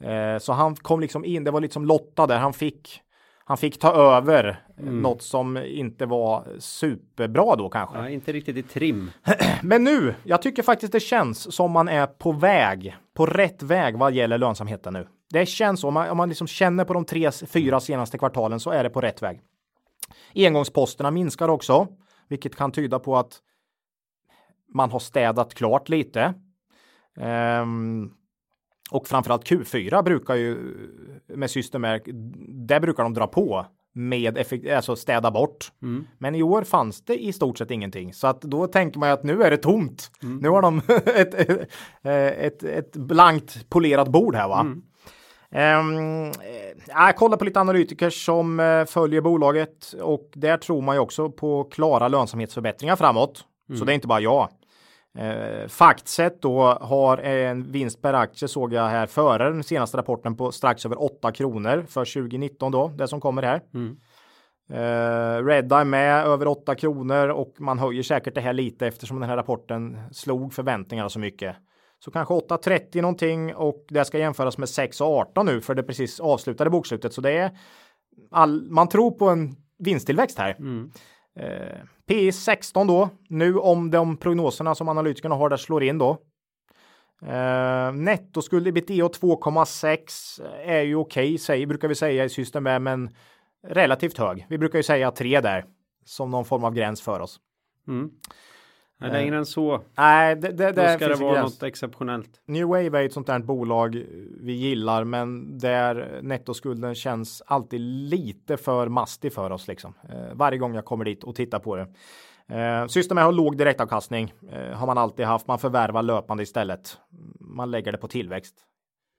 Eh, så han kom liksom in, det var liksom Lotta där, han fick han fick ta över något som inte var superbra då kanske. Ja, inte riktigt i trim. Men nu, jag tycker faktiskt det känns som man är på väg, på rätt väg vad gäller lönsamheten nu. Det känns så, om man, om man liksom känner på de tre, fyra senaste kvartalen så är det på rätt väg. Engångsposterna minskar också, vilket kan tyda på att man har städat klart lite. Um, och framförallt Q4 brukar ju med Systemair, där brukar de dra på med effekt, alltså städa bort. Mm. Men i år fanns det i stort sett ingenting så att då tänker man ju att nu är det tomt. Mm. Nu har de ett, ett, ett, ett, blankt polerat bord här va. Mm. Um, jag kollar på lite analytiker som uh, följer bolaget och där tror man ju också på klara lönsamhetsförbättringar framåt. Så det är inte bara jag. Eh, Factset då har en vinst per aktie såg jag här före den senaste rapporten på strax över 8 kronor för 2019 då, det som kommer här. Mm. Eh, Redeye med över 8 kronor och man höjer säkert det här lite eftersom den här rapporten slog förväntningarna så mycket. Så kanske 8.30 någonting och det ska jämföras med 6.18 nu för det precis avslutade bokslutet. Så det är all, man tror på en vinsttillväxt här. Mm. Eh, P 16 då, nu om de prognoserna som analytikerna har där slår in då. Eh, nettoskuld ebitda 2,6 eh, är ju okej, okay, brukar vi säga i system med, men relativt hög. Vi brukar ju säga 3 där som någon form av gräns för oss. Mm. Nej, längre än så. Nej, det, det, Då ska det vara något exceptionellt. New Wave är ett sånt där bolag vi gillar, men där nettoskulden känns alltid lite för mastig för oss liksom. Eh, varje gång jag kommer dit och tittar på det. Eh, Systemet har låg direktavkastning, eh, har man alltid haft. Man förvärvar löpande istället. Man lägger det på tillväxt.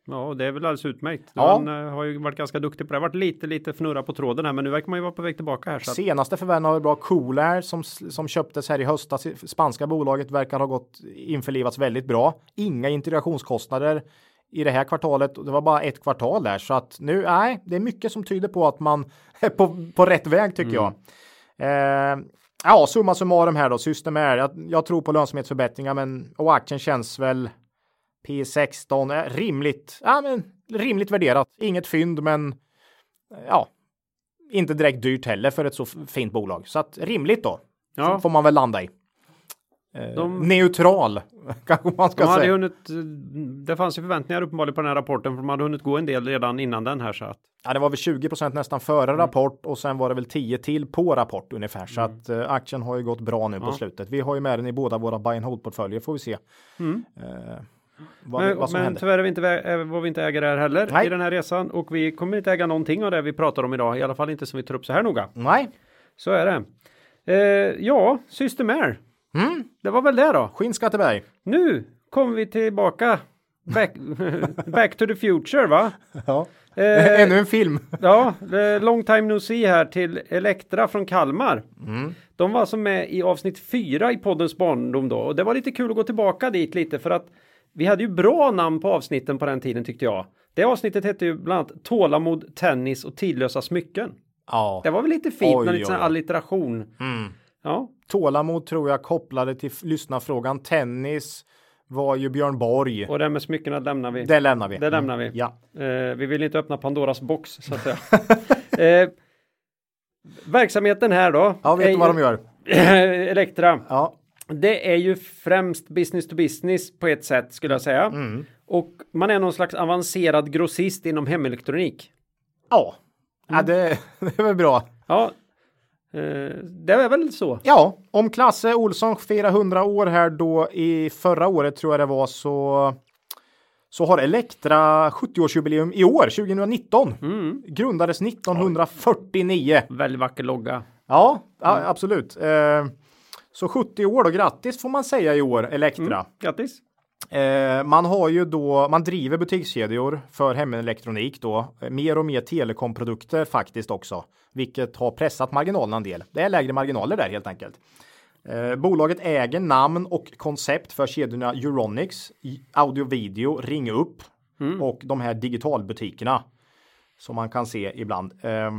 Ja, det är väl alldeles utmärkt. Ja. Han uh, har ju varit ganska duktig på det. Det har varit lite, lite fnurra på tråden här, men nu verkar man ju vara på väg tillbaka här. Så. Senaste förvärven har bra. Coolair som, som köptes här i höstas. Spanska bolaget verkar ha gått införlivats väldigt bra. Inga integrationskostnader i det här kvartalet. Det var bara ett kvartal där så att nu, nej, det är mycket som tyder på att man är på, på rätt väg tycker mm. jag. Eh, ja, summa summarum här då, system är. Jag, jag tror på lönsamhetsförbättringar, men och aktien känns väl P16 är rimligt, ja, men rimligt värderat. Inget fynd, men ja, inte direkt dyrt heller för ett så fint bolag. Så att rimligt då. Ja. får man väl landa i. Eh, de, Neutral kanske man ska de hade säga. Hunnit, det fanns ju förväntningar uppenbarligen på den här rapporten för de hade hunnit gå en del redan innan den här så att. Ja, det var väl 20% nästan före mm. rapport och sen var det väl 10 till på rapport ungefär så mm. att uh, aktien har ju gått bra nu ja. på slutet. Vi har ju med den i båda våra buy and hold portföljer får vi se. Mm. Uh, vad, men, vad men tyvärr är vi inte, var vi inte ägare här heller Nej. i den här resan och vi kommer inte äga någonting av det vi pratar om idag, i alla fall inte som vi tar upp så här noga. Nej. Så är det. Eh, ja, Systemair. Mm. Det var väl det då. Skinnskatteberg. Nu kommer vi tillbaka. Back, back to the future va? Ja. Eh, Ännu en film. ja, long time no see här till Elektra från Kalmar. Mm. De var alltså med i avsnitt fyra i poddens barndom då och det var lite kul att gå tillbaka dit lite för att vi hade ju bra namn på avsnitten på den tiden tyckte jag. Det avsnittet hette ju bland annat Tålamod, tennis och tidlösa smycken. Ja. Det var väl lite fint med lite sån allitteration. Mm. Ja. Tålamod tror jag kopplade till lyssnarfrågan. Tennis var ju Björn Borg. Och det med smyckena lämnar vi. Det lämnar vi. Det lämnar vi. Mm. Ja. Eh, vi vill inte öppna Pandoras box så att säga. eh, verksamheten här då. Ja, vet du vad de gör? Elektra. Ja. Det är ju främst business to business på ett sätt skulle jag säga. Mm. Och man är någon slags avancerad grossist inom hemelektronik. Ja, mm. ja det, det är väl bra. Ja, eh, det är väl så. Ja, om Klasse Olsson firar 100 år här då i förra året tror jag det var så så har Elektra 70-årsjubileum i år, 2019. Mm. Grundades 1949. Väldigt vacker logga. Ja, mm. absolut. Eh, så 70 år då, grattis får man säga i år, Elektra. Mm, grattis! Eh, man har ju då, man driver butikskedjor för hemelektronik då, mer och mer telekomprodukter faktiskt också, vilket har pressat marginalerna en del. Det är lägre marginaler där helt enkelt. Eh, bolaget äger namn och koncept för kedjorna Euronics, audio video, Ring upp mm. och de här digitalbutikerna som man kan se ibland. Eh,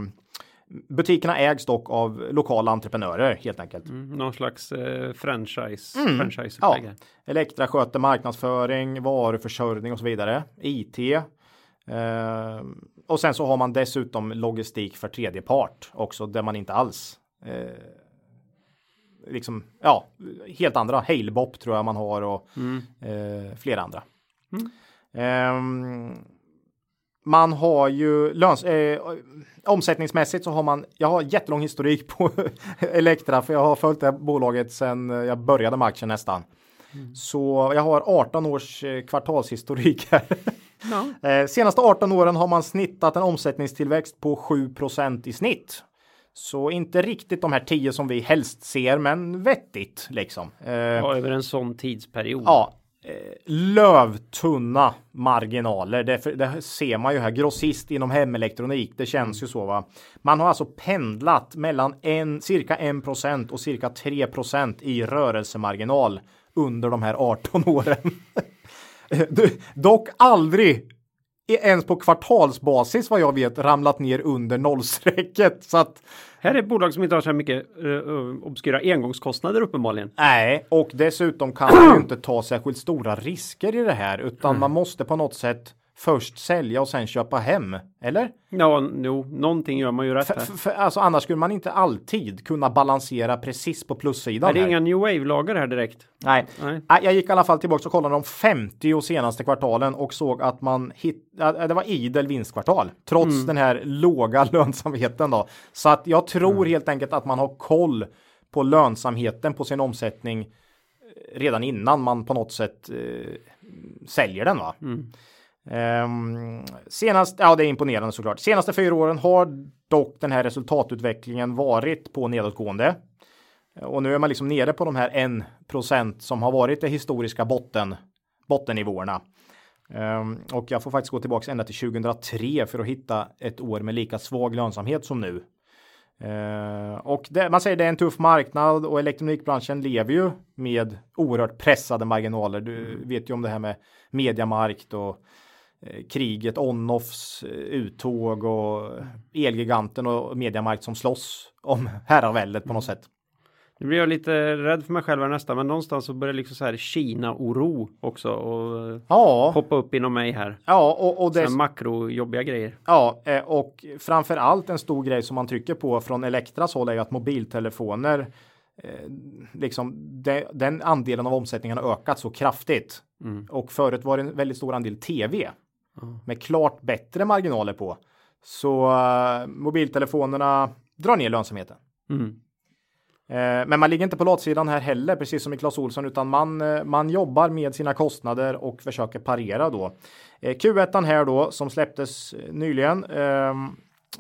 Butikerna ägs dock av lokala entreprenörer helt enkelt. Mm, någon slags eh, franchise. Mm. franchise ja. Elektra sköter marknadsföring, varuförsörjning och så vidare. IT. Eh, och sen så har man dessutom logistik för tredje part också där man inte alls eh, liksom ja, helt andra. Halebop tror jag man har och mm. eh, flera andra. Mm. Man har ju löns eh, omsättningsmässigt så har man. Jag har jättelång historik på Elektra för jag har följt det bolaget sedan jag började aktien nästan. Mm. Så jag har 18 års eh, kvartalshistorik här. Ja. Eh, senaste 18 åren har man snittat en omsättningstillväxt på 7% i snitt. Så inte riktigt de här 10 som vi helst ser, men vettigt liksom. Eh, Ja, över en sån tidsperiod. Ja, Eh, lövtunna marginaler. Det, det, ser man ju här. Grossist inom hemelektronik. Det känns ju så va. Man har alltså pendlat mellan en, cirka 1 och cirka 3% i rörelsemarginal under de här 18 åren. Du, dock aldrig ens på kvartalsbasis vad jag vet ramlat ner under nollstrecket. Så att Här är ett bolag som inte har så här mycket uh, obskyra engångskostnader uppenbarligen. Nej, och dessutom kan man ju inte ta särskilt stora risker i det här, utan man måste på något sätt först sälja och sen köpa hem. Eller? Ja, jo, någonting gör man ju rätt För, här. för, alltså annars skulle man inte alltid kunna balansera precis på plussidan. Är det här. inga new wave-lager här direkt? Nej. Nej. Jag gick i alla fall tillbaka och kollade de 50 senaste kvartalen och såg att man hit, ja, det var idel vinstkvartal trots Mm. den här låga lönsamheten då. Så att jag tror Mm. helt enkelt att man har koll på lönsamheten på sin omsättning eh, redan innan man på något sätt eh, säljer den va. Mm. Ehm, senast, ja det är imponerande såklart. Senaste fyra åren har dock den här resultatutvecklingen varit på nedåtgående. Och nu är man liksom nere på de här 1% som har varit det historiska botten, bottennivåerna. Ehm, och jag får faktiskt gå tillbaka ända till 2003 för att hitta ett år med lika svag lönsamhet som nu. Ehm, och det, man säger det är en tuff marknad och elektronikbranschen lever ju med oerhört pressade marginaler. Du vet ju om det här med mediamarkt och kriget, on-offs, eh, uttåg och Elgiganten och Mediamarkt som slåss om herraväldet på något sätt. Nu blir jag lite rädd för mig själv här nästan, men någonstans så börjar liksom så här Kina-oro också och eh, Ja, poppa upp inom mig här. ja och, och det, makro-jobbiga grejer. ja, eh, och framför allt en stor grej som man trycker på från Elektras håll är ju att mobiltelefoner eh, liksom de, den andelen av omsättningen har ökat så kraftigt. Mm. Och förut var det en väldigt stor andel tv med klart bättre marginaler på. Så eh, mobiltelefonerna drar ner lönsamheten. Mm. Eh, Men man ligger inte på latsidan här heller, precis som i Clas Olsson, utan man, eh, man jobbar med sina kostnader och försöker parera då. Eh, Q1 här då, som släpptes nyligen. Eh,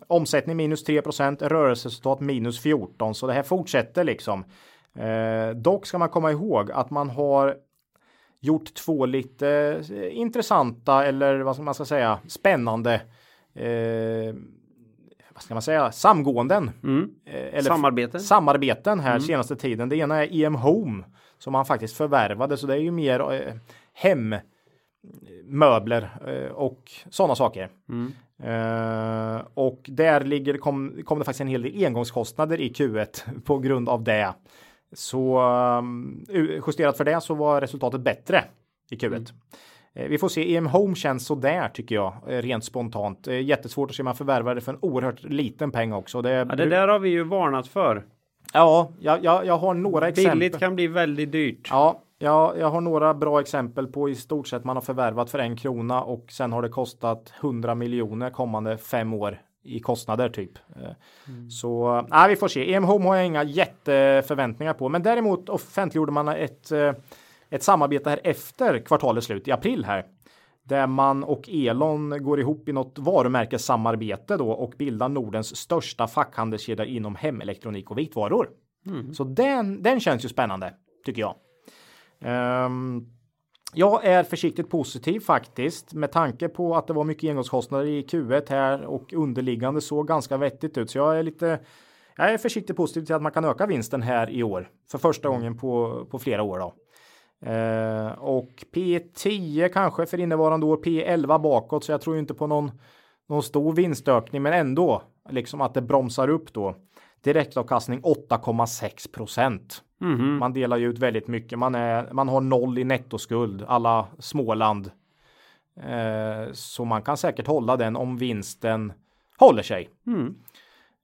omsättning minus 3% rörelseresultat minus 14, så det här fortsätter liksom. Eh, dock ska man komma ihåg att man har gjort två lite eh, intressanta eller vad ska man ska säga spännande eh, vad ska man säga samgåenden. Mm. Eh, eller Samarbete. samarbeten här senaste tiden. Det ena är EM Home som han faktiskt förvärvade, så det är ju mer eh, hemmöbler eh, och sådana saker. Mm. Eh, och där ligger, kom, kom det faktiskt en hel del engångskostnader i Q1 på grund av det. Så um, justerat för det så var resultatet bättre i Q1. Eh, Vi får se, EM Home känns sådär tycker jag, eh, rent spontant. Eh, Jättesvårt att se man förvärvar det för en oerhört liten peng också. Det, Ja, det där har vi ju varnat för. Ja, jag, jag, jag har några exempel. Billigt kan bli väldigt dyrt. Ja, jag, jag har några bra exempel på i stort sett man har förvärvat för en krona och sen har det kostat 100 miljoner kommande fem år i kostnader typ. Eh, Så nej, vi får se. EM Home har jag inga jätteförväntningar på, men däremot offentliggjorde man ett, eh, ett samarbete här efter kvartalets slut i april här. Där man och Elon går ihop i något varumärkessamarbete då och bildar Nordens största fackhandelskedja inom hemelektronik och vitvaror. Så den, den känns ju spännande tycker jag. Ehm, jag är försiktigt positiv faktiskt med tanke på att det var mycket engångskostnader i Q1 här och underliggande såg ganska vettigt ut. Så jag är lite jag är försiktigt positiv till att man kan öka vinsten här i år för första gången på, på flera år. Då. Eh, och P10 kanske för innevarande år, P11 bakåt, så jag tror inte på någon, någon stor vinstökning, men ändå liksom att det bromsar upp då. Direktavkastning 8,6 procent. Mhm. Man delar ju ut väldigt mycket. Man, är, man har noll i nettoskuld, alla Småland. Eh, så man kan säkert hålla den om vinsten håller sig. Mm.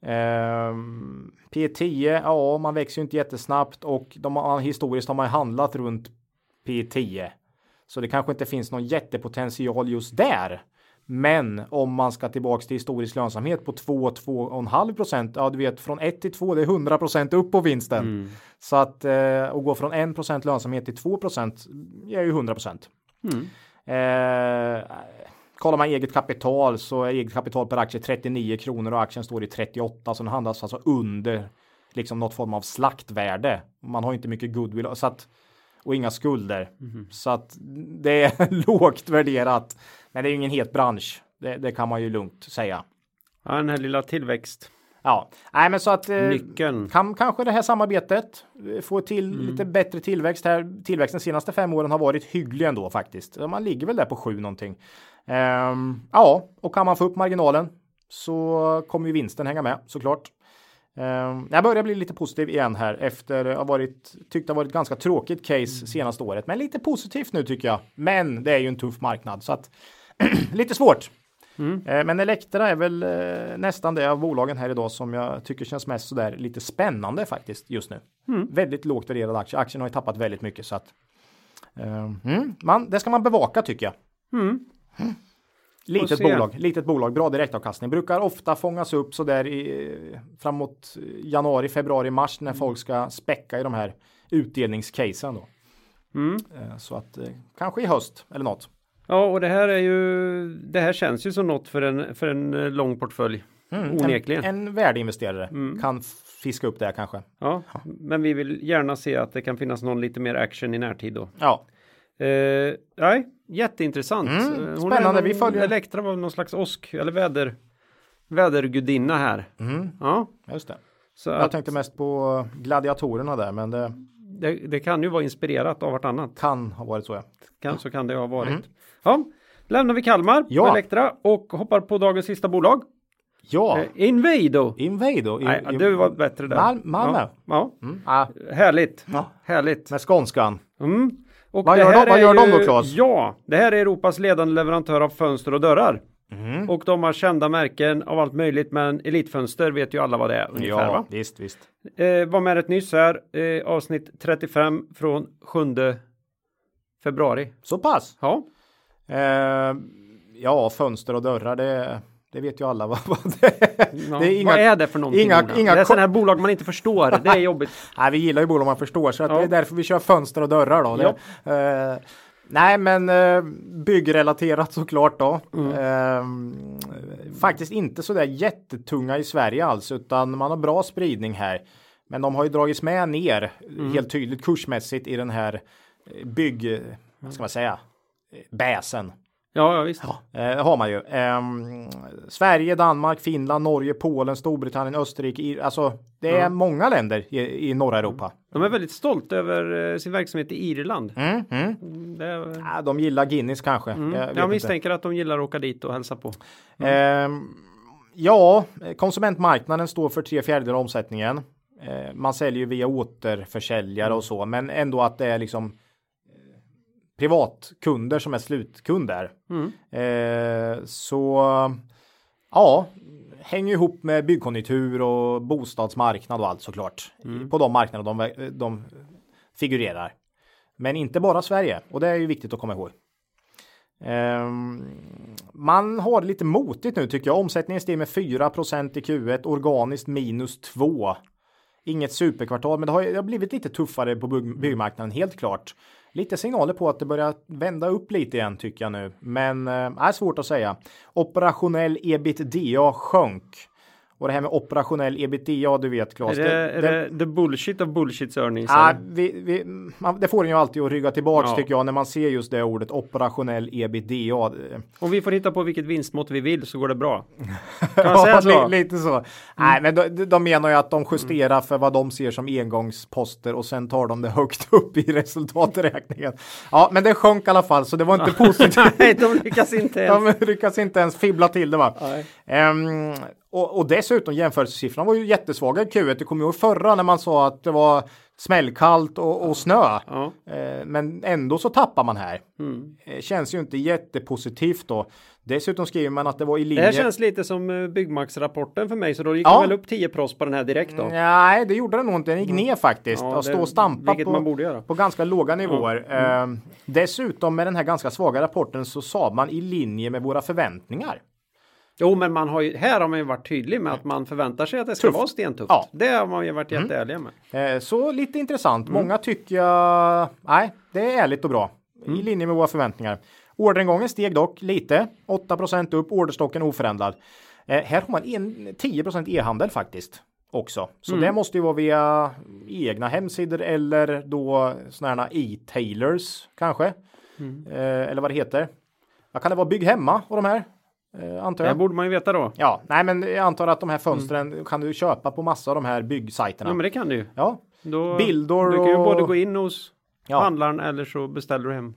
Ehm, P10, ja, man växer ju inte jättesnabbt och de historiskt har man handlat runt P10. Så det kanske inte finns någon jättepotential just där. Men om man ska tillbaks till historisk lönsamhet på 2-2,5 procent, ja du vet från 1 till 2 det är 100 procent upp på vinsten. Mm. Så att eh, och gå från 1 procent lönsamhet till 2 procent är ju 100 procent. Mm. Eh, kollar man eget kapital så är eget kapital per aktie 39 kronor och aktien står i 38 så den handlas alltså under liksom något form av slaktvärde. Man har inte mycket goodwill så att och inga skulder. Mm. Så att det är lågt värderat. Men det är ingen het bransch. Det, det kan man ju lugnt säga. Ja, den här lilla tillväxt. Ja, nej, men så att eh, Nyckeln. kan kanske det här samarbetet eh, få till mm. lite bättre tillväxt här. Tillväxten de senaste fem åren har varit hygglig ändå faktiskt. Man ligger väl där på sju någonting. Um, ja, och kan man få upp marginalen så kommer ju vinsten hänga med såklart. Um, jag börjar bli lite positiv igen här efter att ha varit tyckt det varit ganska tråkigt case mm. senaste året, men lite positivt nu tycker jag. Men det är ju en tuff marknad så att lite svårt. Mm. Uh, men Elektra är väl uh, nästan det av bolagen här idag som jag tycker känns mest sådär lite spännande faktiskt just nu. Mm. Väldigt lågt värderad aktie. Aktien har ju tappat väldigt mycket så att uh, man, det ska man bevaka tycker jag. Mm. Litet bolag, litet bolag, bra direktavkastning. Brukar ofta fångas upp så där i, framåt januari, februari, mars när folk ska späcka i de här utdelningscasen då. Mm. Eh, så att eh, kanske i höst eller något. Ja, och det här är ju. Det här känns ju som något för en för en eh, lång portfölj. Mm, onekligen. En, en värdeinvesterare mm. kan fiska upp det här kanske. Ja, men vi vill gärna se att det kan finnas någon lite mer action i närtid då. Ja. Eh, nej, jätteintressant. Mm, eh, spännande, någon, vi följer. Elektra var någon slags åsk eller väder, vädergudinna här. Mm. Ja, just det. Så jag att, tänkte mest på gladiatorerna där, men det, det, det, kan ju vara inspirerat av vartannat. Kan ha varit så ja. Kan, så kan det ha varit. Mm. Ja, lämnar vi Kalmar ja. Elektra och hoppar på dagens sista bolag. Ja. Eh, Invado. Invado. In, Nej, du var bättre där. Mal Malmö. Ja. ja. Mm. Ah. Härligt. Ja. Härligt. Med skånskan. Mm. Och vad gör, de, vad gör de då Claes? Ja, det här är Europas ledande leverantör av fönster och dörrar. Mm. Och de har kända märken av allt möjligt, men Elitfönster vet ju alla vad det är ungefär. Ja, va? visst, visst. Eh, var med rätt nyss här, eh, avsnitt 35 från 7 februari. Så pass? Ja. Eh, ja, fönster och dörrar, det det vet ju alla vad, vad det är. Ja, det är inga, vad är det för någonting? Inga, inga det är sådana här bolag man inte förstår. Det är jobbigt. nej, vi gillar ju bolag man förstår så ja. det är därför vi kör fönster och dörrar då. Det, uh, nej, men uh, byggrelaterat såklart då. Mm. Uh, faktiskt inte så där jättetunga i Sverige alls, utan man har bra spridning här. Men de har ju dragits med ner mm. helt tydligt kursmässigt i den här bygg, vad ska man säga, bäsen. Ja, ja visst. Ja, eh, har man ju. Eh, Sverige, Danmark, Finland, Norge, Polen, Storbritannien, Österrike. Alltså, det är mm. många länder i, i norra Europa. De är väldigt stolta över eh, sin verksamhet i Irland. Mm, mm. mm är... ja, de gillar Guinness kanske. Mm. Jag, jag misstänker att de gillar att åka dit och hälsa på. Eh, ja, konsumentmarknaden står för tre fjärdedelar av omsättningen. Eh, man säljer ju via återförsäljare och så, men ändå att det är liksom privatkunder som är slutkunder. Mm. Eh, så ja, hänger ihop med byggkonjunktur och bostadsmarknad och allt såklart. Mm. På de marknader de, de figurerar. Men inte bara Sverige och det är ju viktigt att komma ihåg. Um, man har det lite motigt nu tycker jag. Omsättningen stiger med 4 i Q1, organiskt minus 2. Inget superkvartal, men det har, det har blivit lite tuffare på byggmarknaden helt klart lite signaler på att det börjar vända upp lite igen tycker jag nu. Men eh, är svårt att säga. Operationell ebitda sjönk och det här med operationell ebitda, du vet Claes. Är det, det, är det, det bullshit of bullshits earnings? Ah, vi, vi, man, det får en ju alltid att rygga tillbaks ja. tycker jag när man ser just det ordet operationell ebitda. Om vi får hitta på vilket vinstmått vi vill så går det bra. Kan man säga så? lite så. Mm. Nej, men de, de menar ju att de justerar för vad de ser som engångsposter och sen tar de det högt upp i resultaträkningen. Ja, men det sjönk i alla fall så det var inte positivt. Nej, de lyckas inte ens. De lyckas inte ens fibbla till det va. Um, och, och dessutom jämförelsesiffrorna var ju jättesvaga i Q1. Det kommer ihåg förra när man sa att det var smällkallt och, och snö. Ja. Eh, men ändå så tappar man här. Mm. Eh, känns ju inte jättepositivt då. Dessutom skriver man att det var i Det linje... här känns lite som eh, Byggmax-rapporten för mig så då gick Ja. man väl upp 10 prost på den här direkt då. Nej, det gjorde den nog inte. Den gick ner faktiskt. Ja, och det- stå och stampa på, på ganska låga nivåer. Ehm, dessutom med den här ganska svaga rapporten så sa man i linje med våra förväntningar. Jo, men man har ju, här har man ju varit tydlig med att man förväntar sig att det ska Tufft. vara stentufft. Ja. Det har man ju varit jätteärliga med. Eh, så lite intressant. Mm. Många tycker jag, nej, det är ärligt och bra. Mm. I linje med våra förväntningar. Orderingången steg dock lite, 8% upp, orderstocken oförändrad. Eh, här har man en, 10 e-handel faktiskt också. Så Mm. det måste ju vara via egna hemsidor eller då sådana här e-tailers kanske. Mm. Eh, eller vad det heter. Vad kan det vara? Bygg hemma och de här? Eh, antar Det jag. borde man ju veta då. Ja, nej men jag antar att de här fönstren kan du köpa på massa av de här byggsajterna. Ja, men det kan du ju. Ja, Då, Bilder Du kan ju och- både gå in hos Ja. handlaren eller så beställer du hem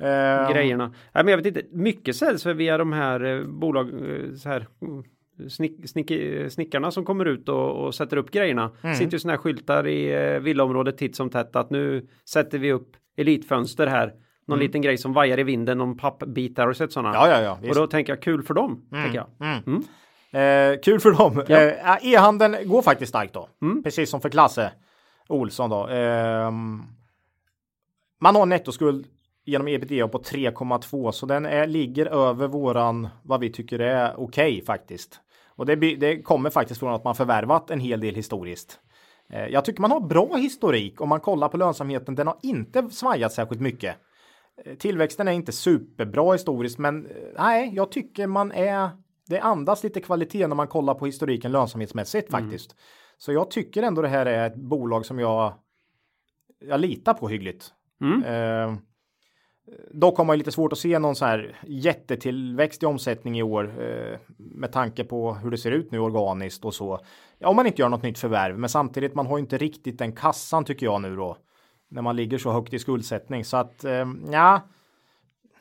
Eh, grejerna. Nej, men jag vet inte, mycket säljs via de här eh, bolag, eh, så här mm, snick, snick, eh, snickarna som kommer ut och, och sätter upp grejerna. Mm. Sitter ju såna här skyltar i eh, villaområdet titt som tätt att nu sätter vi upp elitfönster här. Någon liten grej som vajar i vinden, någon pappbit där. Har du sett sådana? Mm. Ja, ja, ja. Och Visst. då tänker jag kul för dem. Tänker jag. Eh, kul för dem. Ja. Eh, E-handeln går faktiskt starkt då. Mm. Precis som för Klasse Olsson då. Ehm, man har en nettoskuld genom ebitda på 3,2 så den är, ligger över våran vad vi tycker är okej faktiskt. Och det, det kommer faktiskt från att man förvärvat en hel del historiskt. Eh, jag tycker man har bra historik om man kollar på lönsamheten. Den har inte svajat särskilt mycket. Eh, Tillväxten är inte superbra historiskt, men eh, nej, jag tycker man är. Det andas lite kvalitet när man kollar på historiken lönsamhetsmässigt faktiskt. Så jag tycker ändå det här är ett bolag som jag. Jag litar på hyggligt. Mm. Eh, dock har man ju lite svårt att se någon så här jättetillväxt i omsättning i år eh, med tanke på hur det ser ut nu organiskt och så. Ja, om man inte gör något nytt förvärv, men samtidigt man har ju inte riktigt den kassan tycker jag nu då när man ligger så högt i skuldsättning så att eh, ja.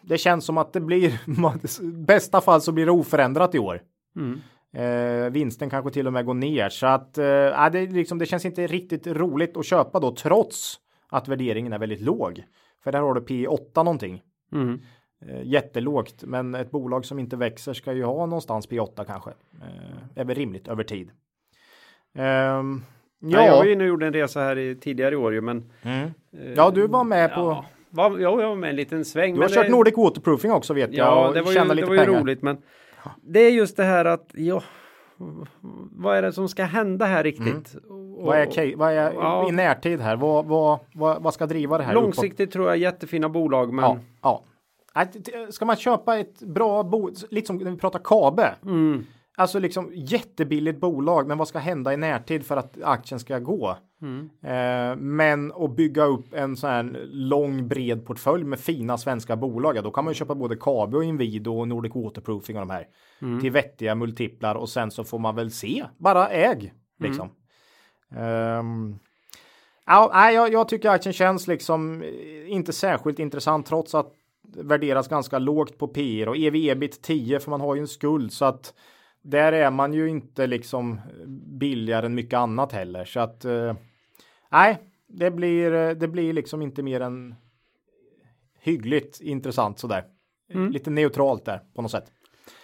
Det känns som att det blir bästa fall så blir det oförändrat i år. Mm. Eh, vinsten kanske till och med går ner så att eh, det, liksom, det känns inte riktigt roligt att köpa då trots att värderingen är väldigt låg. För där har du P 8 någonting. Mm. Eh, jättelågt, men ett bolag som inte växer ska ju ha någonstans P 8 kanske. Eh, är väl rimligt över tid. Ehm, Ja. jag var ju inne och gjorde en resa här i, tidigare i år ju, men mm. ja, du var med på. ja, var, ja, jag var med en liten sväng. Du har kört det- Nordic Waterproofing också vet jag. Ja, och det var ju, det var ju roligt, men det är just det här att ja, vad är det som ska hända här riktigt? Och- Mm. Vad är, vad är Ja. i närtid här? Vad, vad, vad, vad ska driva det här? uppåt? Långsiktigt tror jag jättefina bolag, men Ja, ja. Ska man köpa ett bra bo, lite som när vi pratar Kabe. Mm. Alltså liksom jättebilligt bolag, men vad ska hända i närtid för att aktien ska gå? Mm. Eh, men att bygga upp en sån här lång bred portfölj med fina svenska bolag, ja, då kan man ju köpa både Kabe och Inwido och Nordic Waterproofing och de här Mm. till vettiga multiplar och sen så får man väl se, bara äg liksom. Ehm, ja, nej, jag, jag tycker aktien känns liksom eh, inte särskilt intressant trots att värderas ganska lågt på P och ev ebit 10 för man har ju en skuld så att där är man ju inte liksom billigare än mycket annat heller så att eh, nej, det blir eh, det blir liksom inte mer än hyggligt intressant sådär. Lite neutralt där på något sätt.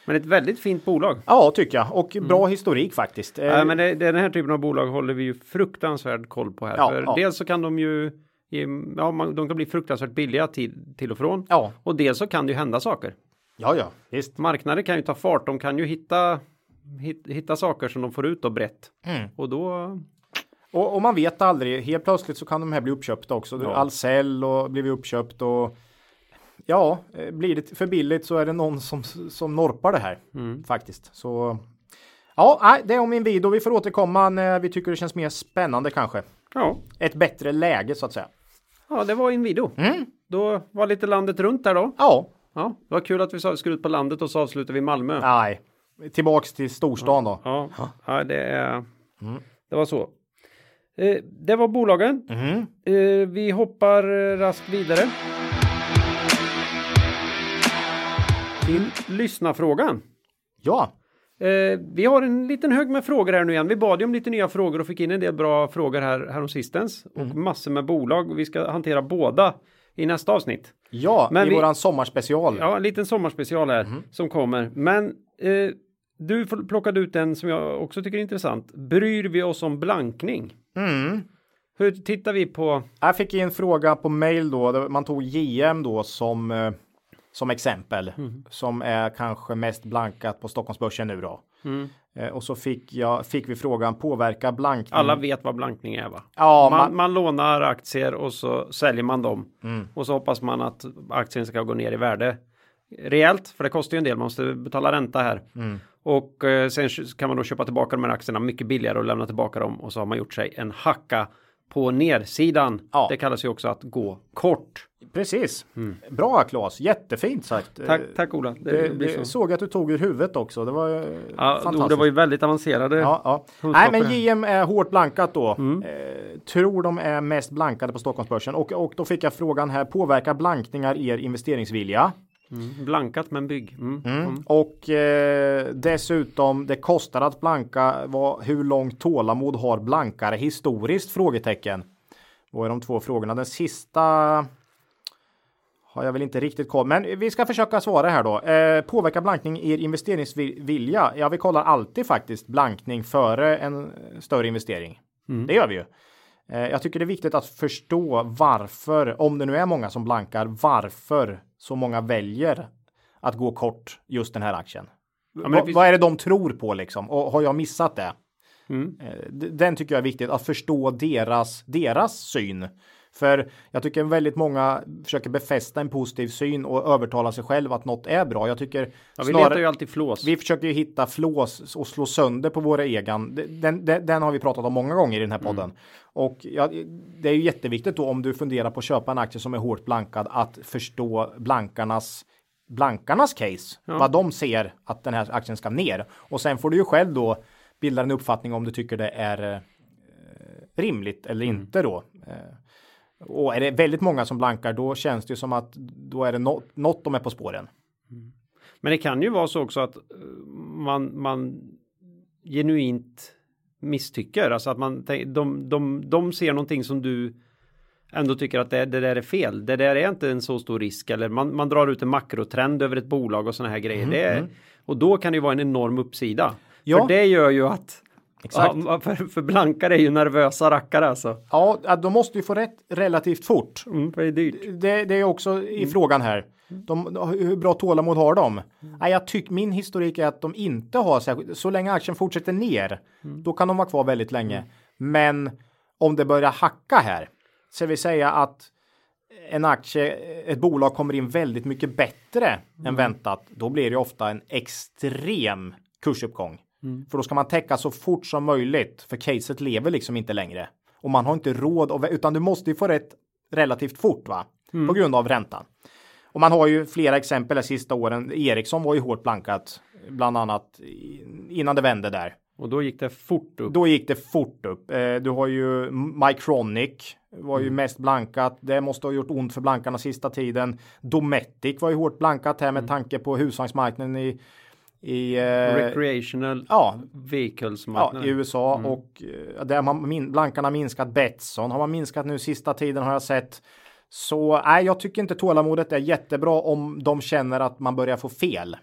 men ett väldigt fint bolag. Ja, tycker jag och bra historik faktiskt. Eh, Ja, men det, den här typen av bolag håller vi ju fruktansvärd koll på här. Ja, För ja. Dels så kan de ju Ja, man, de kan bli fruktansvärt billiga till, till och från. ja, Och dels så kan det ju hända saker. Ja, ja, visst. Marknader kan ju ta fart. De kan ju hitta, hit, hitta saker som de får ut och brett. Mm. Och då Och, och man vet aldrig, helt plötsligt så kan de här bli uppköpta också. Ja. Ahlsell och blivit uppköpt och ja, eh, blir det för billigt så är det någon som, som norpar det här Mm. faktiskt. Så ja, nej, det är om min video. Vi får återkomma när vi tycker det känns mer spännande kanske. Ja, Ett bättre läge så att säga. ja det var Inwido. Mm. Då var lite landet runt där då. Ja, Ja, det var kul att vi sa- skulle ut på landet och så avslutar vi i Malmö. nej, tillbaks till storstan då. Ja, ja det är. Mm. Det var så. Eh, det var bolagen. Mhm. Eh, vi hoppar raskt vidare. Till lyssnarfrågan. Ja, Eh, vi har en liten hög med frågor här nu igen. Vi bad ju om lite nya frågor och fick in en del bra frågor här, här sistens. Och massor med bolag. Vi ska hantera båda i nästa avsnitt. Ja, Men i vi- våran sommarspecial. Ja, en liten sommarspecial här Mhm. som kommer. Men eh, du plockade ut en som jag också tycker är intressant. Bryr vi oss om blankning? Mm. Hur tittar vi på? Jag fick en fråga på mail då. Man tog JM då som, eh, som exempel. Mm. Som är kanske mest blankat på Stockholmsbörsen nu då. Mm. Eh, och så fick, jag, fick vi frågan påverka blankning. Alla vet vad blankning är va? Ja, man, man, man lånar aktier och så säljer man dem. Mm. Och så hoppas man att aktien ska gå ner i värde rejält. För det kostar ju en del, man måste betala ränta här. Mm. Och eh, sen kan man då köpa tillbaka de här aktierna mycket billigare och lämna tillbaka dem. Och så har man gjort sig en hacka på nersidan. Ja. Det kallas ju också att gå kort. precis. Bra Claes, jättefint sagt. Mm. Tack, tack Ola. Det, Det, det så. såg att du tog ur huvudet också. Det var eh, Ja, fantastiskt. det var ju väldigt avancerade. Ja, ja. Nej, men. JM är hårt blankat då. Mm. Eh, tror de är mest blankade på Stockholmsbörsen och, och då fick jag frågan här. Påverkar blankningar er investeringsvilja? Mm. Blankat men bygg. Mm. Mm. Och eh, dessutom det kostar att blanka. Vad, hur långt tålamod har blankare historiskt? Frågetecken. Vad är de två frågorna? Den sista har jag väl inte riktigt koll, men vi ska försöka svara här då. Eh, påverkar blankning er investeringsvilja? Ja, vi kollar alltid faktiskt blankning före en större investering. Det gör vi ju. Eh, jag tycker det är viktigt att förstå varför, om det nu är många som blankar, varför så många väljer att gå kort just den här aktien. men Va- det finns- Vad är det de tror på liksom? Och har jag missat det? Mm. Eh, Den tycker jag är viktigt att förstå deras, deras syn. För jag tycker väldigt många försöker befästa en positiv syn och övertala sig själv att något är bra. Jag tycker Ja, vi snarare- letar ju alltid flås. vi försöker ju hitta flås och slå sönder på våra egan. Den, den, den har vi pratat om många gånger i den här podden. Och ja, det är ju jätteviktigt då om du funderar på att köpa en aktie som är hårt blankad att förstå blankarnas blankarnas case. Vad de ser att den här aktien ska ner. Och sen får du ju själv då bilda en uppfattning om du tycker det är eh, rimligt eller inte då. Eh, och är det väldigt många som blankar då känns det ju som att då är det något, något de är på spåren. Men det kan ju vara så också att eh, man, man genuint misstycker. Alltså att man de, de, de ser någonting som du ändå tycker att det, det där är fel. Det där är inte en så stor risk eller man, man drar ut en makrotrend över ett bolag och sådana här grejer. det är, och då kan det ju vara en enorm uppsida. Ja. För det gör ju att Exakt. Ja, för, för blankare är ju nervösa rackare alltså. Ja, de måste ju få rätt relativt fort. Mm, för det är dyrt. Det, det är också i frågan här. De, hur bra tålamod har de? Nej, jag tycker min historik är att de inte har särskilt. Så länge aktien fortsätter ner, då kan de vara kvar väldigt länge. Men om det börjar hacka här, så vill säga att en aktie, ett bolag kommer in väldigt mycket bättre än väntat, då blir det ofta en extrem kursuppgång. För då ska man täcka så fort som möjligt, för caset lever liksom inte längre. Och man har inte råd, utan du måste ju få rätt relativt fort va? På grund av räntan. Och man har ju flera exempel de sista åren. Ericsson var ju hårt blankat, bland annat innan det vände där. Och då gick det fort upp. Då gick det fort upp. Eh, Du har ju Micronic var ju mest blankat. Det måste ha gjort ont för blankarna sista tiden. Dometic var ju hårt blankat här med tanke på husvagnsmarknaden i, i, eh, Recreational ja, vehicles ja, i USA och eh, där man min, blankarna minskat. Betsson har man minskat nu sista tiden har jag sett. Så nej, jag tycker inte tålamodet är jättebra om de känner att man börjar få fel.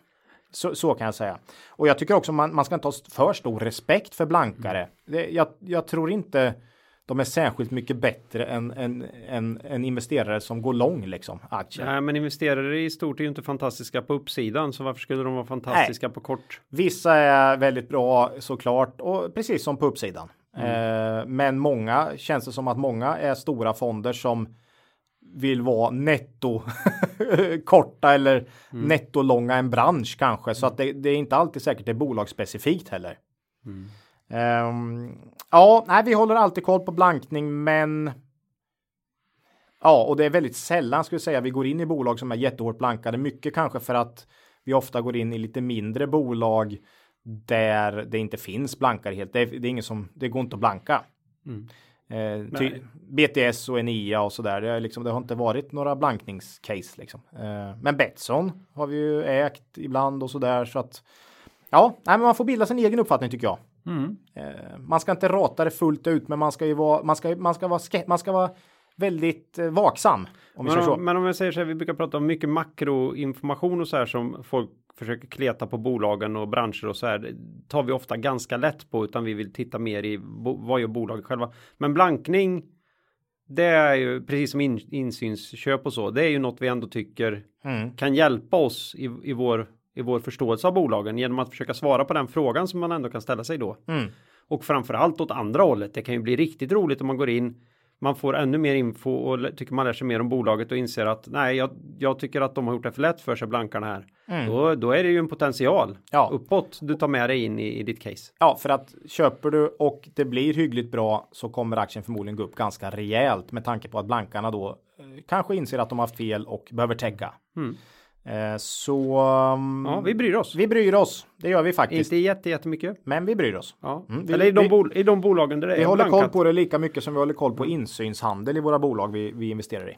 Så, så kan jag säga. Och jag tycker också man, man ska inte ha för stor respekt för blankare. Det, jag, jag tror inte de är särskilt mycket bättre än en, en, en investerare som går lång liksom aktier. Nej, men investerare i stort är ju inte fantastiska på uppsidan, så varför skulle de vara fantastiska på kort? Vissa är väldigt bra såklart och precis som på uppsidan. Eh, men många känns det som att många är stora fonder som vill vara netto korta eller netto långa en bransch kanske så att det, det är inte alltid säkert det är bolagsspecifikt heller. Ehm, ja, nej, vi håller alltid koll på blankning, men Ja, och det är väldigt sällan skulle jag säga vi går in i bolag som är jättehårt blankade. Mycket kanske för att vi ofta går in i lite mindre bolag där det inte finns blankare helt. Det är, det är ingen som, det går inte att blanka. Eh, ty, BTS och Enia och sådär. Det, är liksom, det har inte varit några blankningscase liksom. Eh, men Betsson har vi ju ägt ibland och sådär så att ja, nej, men man får bilda sin egen uppfattning tycker jag. Eh, man ska inte rata det fullt ut, men man ska ju vara, man ska, man ska vara, man ska vara väldigt eh, vaksam. Om Men om, men om jag säger så här, vi brukar prata om mycket makroinformation och så här som folk försöker kleta på bolagen och branscher och så här. Det tar vi ofta ganska lätt på utan vi vill titta mer i vad gör bolaget själva. Men blankning. Det är ju precis som in, insynsköp och så. Det är ju något vi ändå tycker Mm. kan hjälpa oss i, i vår i vår förståelse av bolagen genom att försöka svara på den frågan som man ändå kan ställa sig då. Mm. Och framförallt åt andra hållet. Det kan ju bli riktigt roligt om man går in. Man får ännu mer info och tycker man lär sig mer om bolaget och inser att nej, jag, jag tycker att de har gjort det för lätt för sig blankarna här. Då, då är det ju en potential Mm. Ja. uppåt du tar med dig in i, i ditt case. Ja, för att köper du och det blir hyggligt bra så kommer aktien förmodligen gå upp ganska rejält med tanke på att blankarna då eh, kanske inser att de har haft fel och behöver täcka. Eh, så um, Ja, vi bryr oss. vi bryr oss. Det gör vi faktiskt. Inte jätte, jättemycket. Men vi bryr oss. Ja. Mm, vi- Eller i de, vi- bol, i de bolagen där det Vi är håller koll blankat. på det lika mycket som vi håller koll på insynshandel i våra bolag vi, vi investerar i.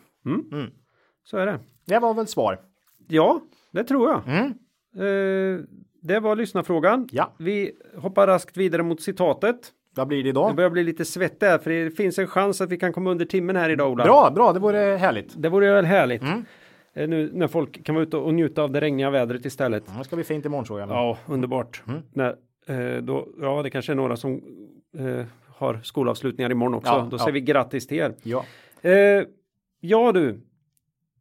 Så är det. Det var väl svar. Ja, det tror jag. Mm. Eh, det var lyssnarfrågan. Ja. Vi hoppar raskt vidare mot citatet. Vad blir det Det idag? börjar bli lite svett där för det finns en chans att vi kan komma under timmen här idag Ola. Bra, bra, det vore härligt. Det vore väl härligt. Eh, Nu när folk kan vara ute och njuta av det regniga vädret istället. Det ska bli fint imorgon tror jag. Ja, underbart. Mm. När, eh, då, ja, det kanske är några som eh, har skolavslutningar imorgon också. Ja, då ja. säger vi grattis till er. Ja. Eh, ja du,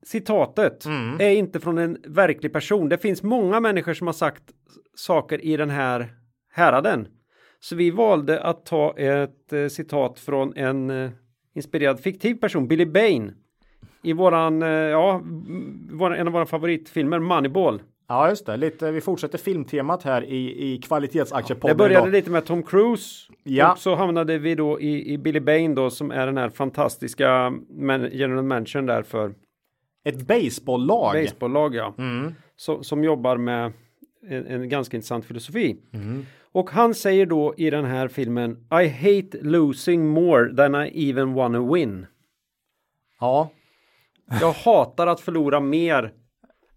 citatet Mm. är inte från en verklig person. Det finns många människor som har sagt saker i den här häraden. Så vi valde att ta ett eh, citat från en eh, inspirerad fiktiv person, Billy Bain. I våran, eh, ja, en av våra favoritfilmer, Moneyball. ja, just det. Lite, vi fortsätter filmtemat här i, i Det kvalitetsaktiepodden började idag. lite med Tom Cruise. Ja. Och så hamnade vi då i, i Billy Bain då som är den här fantastiska man, general manager där för Ett baseballlag. baseballlag ja. Mm. Så, som jobbar med en, en ganska intressant filosofi. Mm. Och han säger då i den här filmen I hate losing more than I even wanna win. Ja, Jag hatar att förlora mer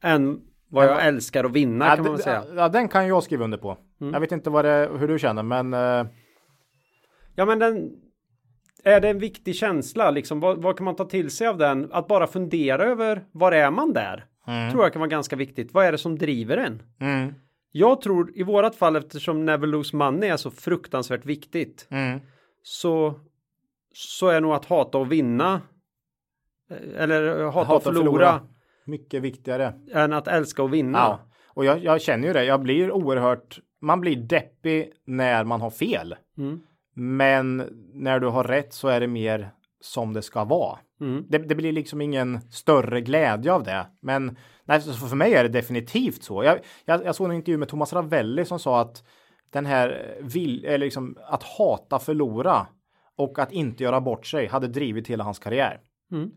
än vad jag älskar att vinna ja, kan man säga. Mm. ja, den kan jag skriva under på. Jag vet inte vad det, hur du känner, men eh, Ja men den är det en viktig känsla liksom? Vad, vad kan man ta till sig av den? Att bara fundera över var är man där? Tror jag kan vara ganska viktigt. Vad är det som driver en? mm, Jag tror i vårat fall eftersom Never Lose Money är så fruktansvärt viktigt mm, så så är nog att hata och vinna eller hata, Hata och förlora, förlora. mycket viktigare. än att älska och vinna. Ja, och jag, jag känner ju det. Jag blir oerhört, man blir deppig när man har fel. Mm. Men när du har rätt så är det mer som det ska vara. Mm. Det, det blir liksom ingen större glädje av det. Men nej, för mig är det definitivt så. Jag, jag, jag såg en intervju med Thomas Ravelli som sa att den här vill, eller liksom att hata förlora och att inte göra bort sig hade drivit hela hans karriär. Mm.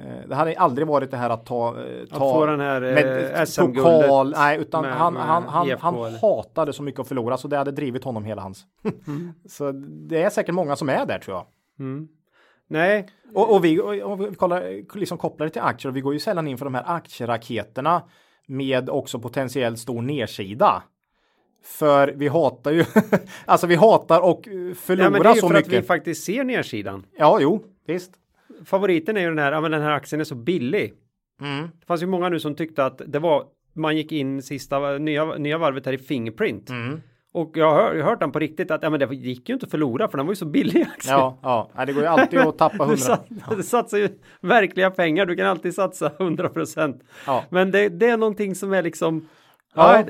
Eh, Det hade aldrig varit det här att ta, eh, ta få den här, eh, med SM-guldet pokal, nej, utan med- han, med han, han, han eller? hatade så mycket att förlora så det hade drivit honom hela hans. Mm. så det är säkert många som är där tror jag. Mm. Nej, Och, och vi, och, och vi kollar, liksom kopplar det till aktier och vi går ju sällan in för de här aktieraketerna med också potentiellt stor nedsida. För vi hatar ju, alltså vi hatar och eh, ja, men förlorar det är ju så för att mycket. vi faktiskt ser nedsidan. Ja, jo, visst. Favoriten är ju den här, ja men den här aktien är så billig. Mm. Det fanns ju många nu som tyckte att det var, man gick in sista, nya, nya varvet här i Fingerprint. Mm. Och jag har, jag har hört den på riktigt att ja, men det gick ju inte att förlora för den var ju så billig aktien. Ja, ja, det går ju alltid att tappa Du, hundra. sat, du satsar ju verkliga pengar, du kan alltid satsa 100 procent. Ja. Men det, det är någonting som är liksom, Ja. ja.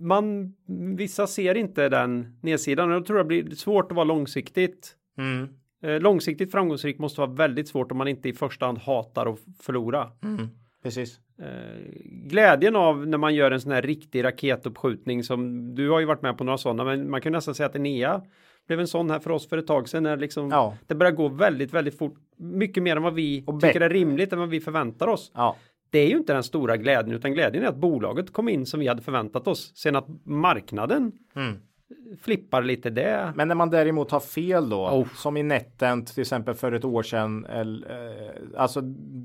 man, vissa ser inte den nedsidan och jag tror det blir svårt att vara långsiktigt. Mm. Eh, långsiktigt framgångsrik måste vara väldigt svårt om man inte i första hand hatar att förlora. Mm. Precis. Eh, glädjen av när man gör en sån här riktig raketuppskjutning som du har ju varit med på några sådana, men man kan nästan säga att Enea blev en sån här för oss för ett tag sedan när liksom Ja. det börjar gå väldigt, väldigt fort. Mycket mer än vad vi Och tycker är rimligt än vad vi förväntar oss. Ja. Det är ju inte den stora glädjen utan glädjen är att bolaget kom in som vi hade förväntat oss. Sen att marknaden Mm. Flippar lite det. Men när man däremot har fel då, Oh. som i netten till exempel för ett år sedan, eller, eh, alltså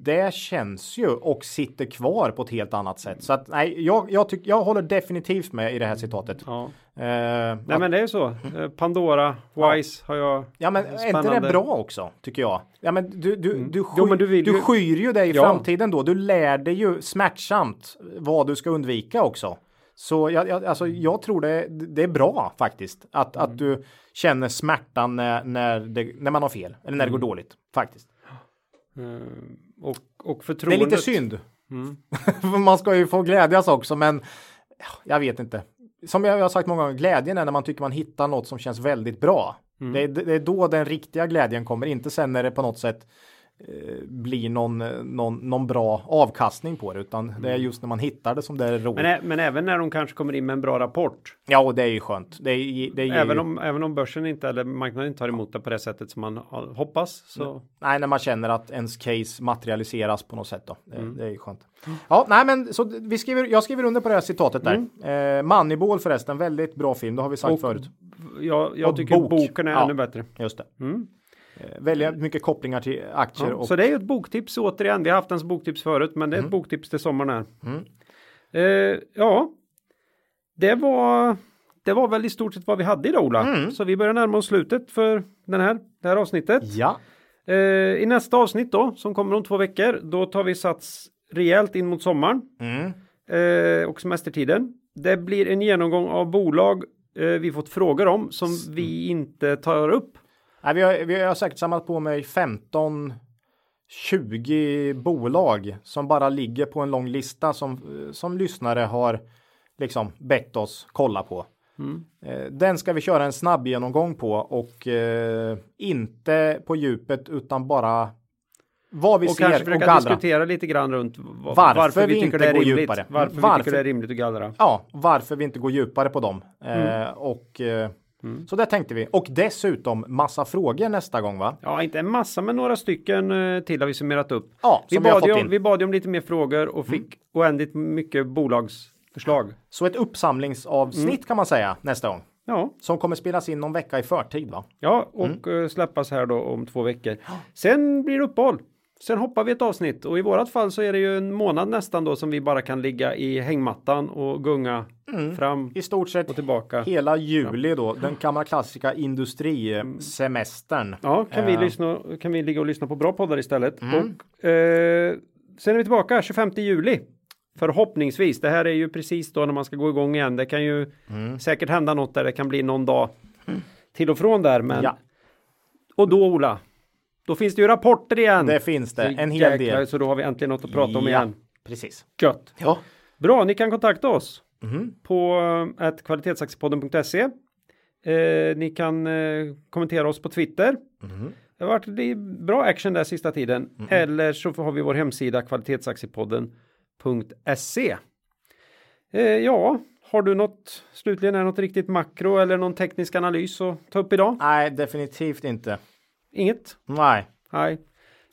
det känns ju och sitter kvar på ett helt annat sätt. Så att nej, jag, jag, tyck, jag håller definitivt med i det här citatet. Ja. Eh, Nej att- men det är ju så. Eh, Pandora, Wise har jag. Ja men är inte Spännande. det bra också tycker jag? Ja men du, du, du, sky, Jo, men du du ju- skyr ju dig i Ja. framtiden då. Du lär dig ju smärtsamt vad du ska undvika också. Så jag, jag, alltså, jag tror det, det är bra faktiskt att, Mm. att du känner smärtan när, när, det, när man har fel eller när det går Mm. dåligt faktiskt. Eh, och, och Det är förtroendet. lite synd. Mm. Man ska ju få glädjas också men ja, jag vet inte. Som jag har sagt många gånger, glädjen är när man tycker man hittar något som känns väldigt bra. Mm. Det, är, det är då den riktiga glädjen kommer, inte sen när det på något sätt blir någon, någon, någon bra avkastning på det, utan det är just när man hittar det som det är roligt. Men, men även när de kanske kommer in med en bra rapport. Ja, och det är ju skönt. Det är, det är Även ju, om, även om börsen inte eller marknaden inte tar emot det på det sättet som man hoppas. Så Nej, när man känner att ens case materialiseras på något sätt då. Det, Mm. det är ju skönt. Ja, nej, men så vi skriver, jag skriver under på det här citatet där. Eh, Moneyball förresten, väldigt bra film, det har vi sagt Mm. Och förut. jag, jag Och tycker bok. boken är Ja. ännu bättre. Just det. Mm. Eh, väldigt mycket kopplingar till aktier Ja, och Så det är ju ett boktips återigen. Vi har haft en boktips förut, men det är ett boktips till sommaren här. Mm. Eh, ja, det var, det var väl i stort sett vad vi hade idag Ola. Mm. Så vi börjar närma oss slutet för den här, det här avsnittet. Ja, Eh, I nästa avsnitt då, som kommer om två veckor, då tar vi sats rejält in mot sommaren mm. eh, och semestertiden. Det blir en genomgång av bolag eh, vi fått frågor om som vi inte tar upp. Nej, vi, har, vi har säkert samlat på mig 15 20 bolag som bara ligger på en lång lista som, som lyssnare har liksom bett oss kolla på. Eh, Den ska vi köra en snabb genomgång på och eh, inte på djupet utan bara vad vi Och ser kanske och gallra. diskutera lite grann runt va- Varför vi tycker inte det är går rimligt. djupare. Varför, vi Varför- tycker det är rimligt att gallra. Ja, varför vi inte går djupare på dem. Eh, och eh, så det tänkte vi. Och dessutom massa frågor nästa gång va? Ja, inte en massa, men några stycken eh, till har vi summerat upp. Ja, Vi bad, om, vi bad ju om lite mer frågor och fick oändligt mycket bolagsförslag. Så ett uppsamlingsavsnitt kan man säga nästa gång. Ja, Som kommer spelas in någon vecka i förtid va? ja och eh, släppas här då om två veckor. Sen blir det uppehåll. Sen hoppar vi ett avsnitt och i vårat fall så är det ju en månad nästan då som vi bara kan ligga i hängmattan och gunga fram I stort sett och tillbaka. hela juli då. Den gamla klassiska industrisemestern. Ja, kan vi, Eh. lyssna, kan vi ligga och lyssna på bra poddar istället. Och, eh, sen är vi tillbaka 25 juli. Förhoppningsvis. Det här är ju precis då när man ska gå igång igen. Det kan ju säkert hända något där det kan bli någon dag till och från där. Men... Ja. Och då Ola, då finns det ju rapporter igen. Det finns det. En hel jäklar, del. Så då har vi äntligen något att prata om Ja, igen. Precis. Gött. Ja. Bra, ni kan kontakta oss Mhm. på äh, kvalitetsaktiepodden.se. Eh, ni kan eh, kommentera oss på Twitter. Mhm. Det har varit bra action där sista tiden. Eller så har vi vår hemsida kvalitetsaktiepodden.se. Eh, ja, har du något slutligen är något riktigt makro eller någon teknisk analys att ta upp idag? Nej, definitivt inte. Inget? Nej. Nej.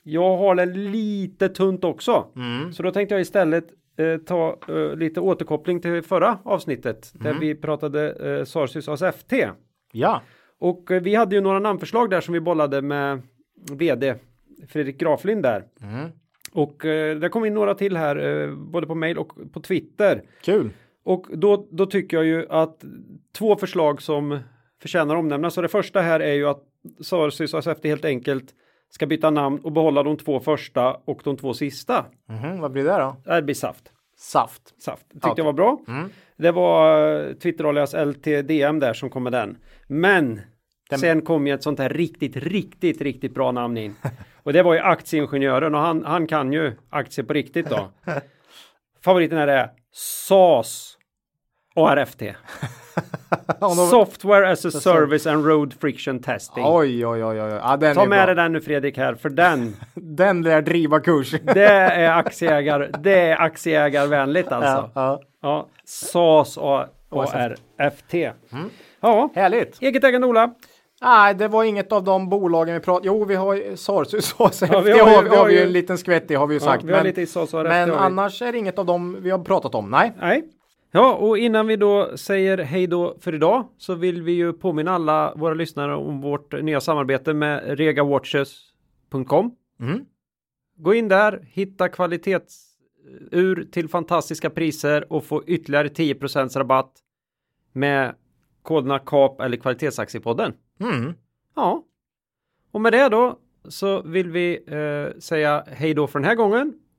Jag har det lite tunt också. Mm. Så då tänkte jag istället eh, ta eh, lite återkoppling till förra avsnittet där vi pratade eh, Sarsis ASFT. Ja. Och eh, vi hade ju några namnförslag där som vi bollade med vd Fredrik Graflind där. Mm. Och eh, det kom in några till här eh, både på mail och på Twitter. Kul. Och då, då tycker jag ju att två förslag som förtjänar omnämnas. Så det första här är ju att Sarsis ASFT helt enkelt ska byta namn och behålla de två första och de två sista. Mhm, Vad blir det då? Det blir saft. Saft. Saft. Tyckte Okej. jag var bra. Mm. Det var uh, Twitter-alias LTDM där som kom med den. Men Den- sen kom ju ett sånt här riktigt, riktigt, riktigt bra namn in. Och det var ju aktieingenjören och han, han kan ju aktier på riktigt då. Favoriten är det SAS ARFT. Ja, Software as a Service and Road Friction Testing. Oj, oj, oj, oj. Ja, den Ta är med dig den nu Fredrik här, för den, Den lär driva kurs. det är aktieägar, det är aktieägarvänligt alltså. ja, ja. Ja, SAS och ARFT. Ja, Härligt. eget ägande Ola. Nej, det var inget av de bolagen vi pratade Jo, vi har och SFT Ja, vi har har, vi har ju en liten skvätt i har vi ju Ja, sagt. vi har men lite i SAS men annars är det inget av dem vi har pratat om. Nej. Nej. Ja, och innan vi då säger hej då för idag så vill vi ju påminna alla våra lyssnare om vårt nya samarbete med regawatches.com. Mm. Gå in där, hitta kvalitetsur till fantastiska priser och få ytterligare 10% rabatt med koderna KAP eller Kvalitetsaktiepodden. Mm. Ja, och med det då så vill vi eh, säga hej då för den här gången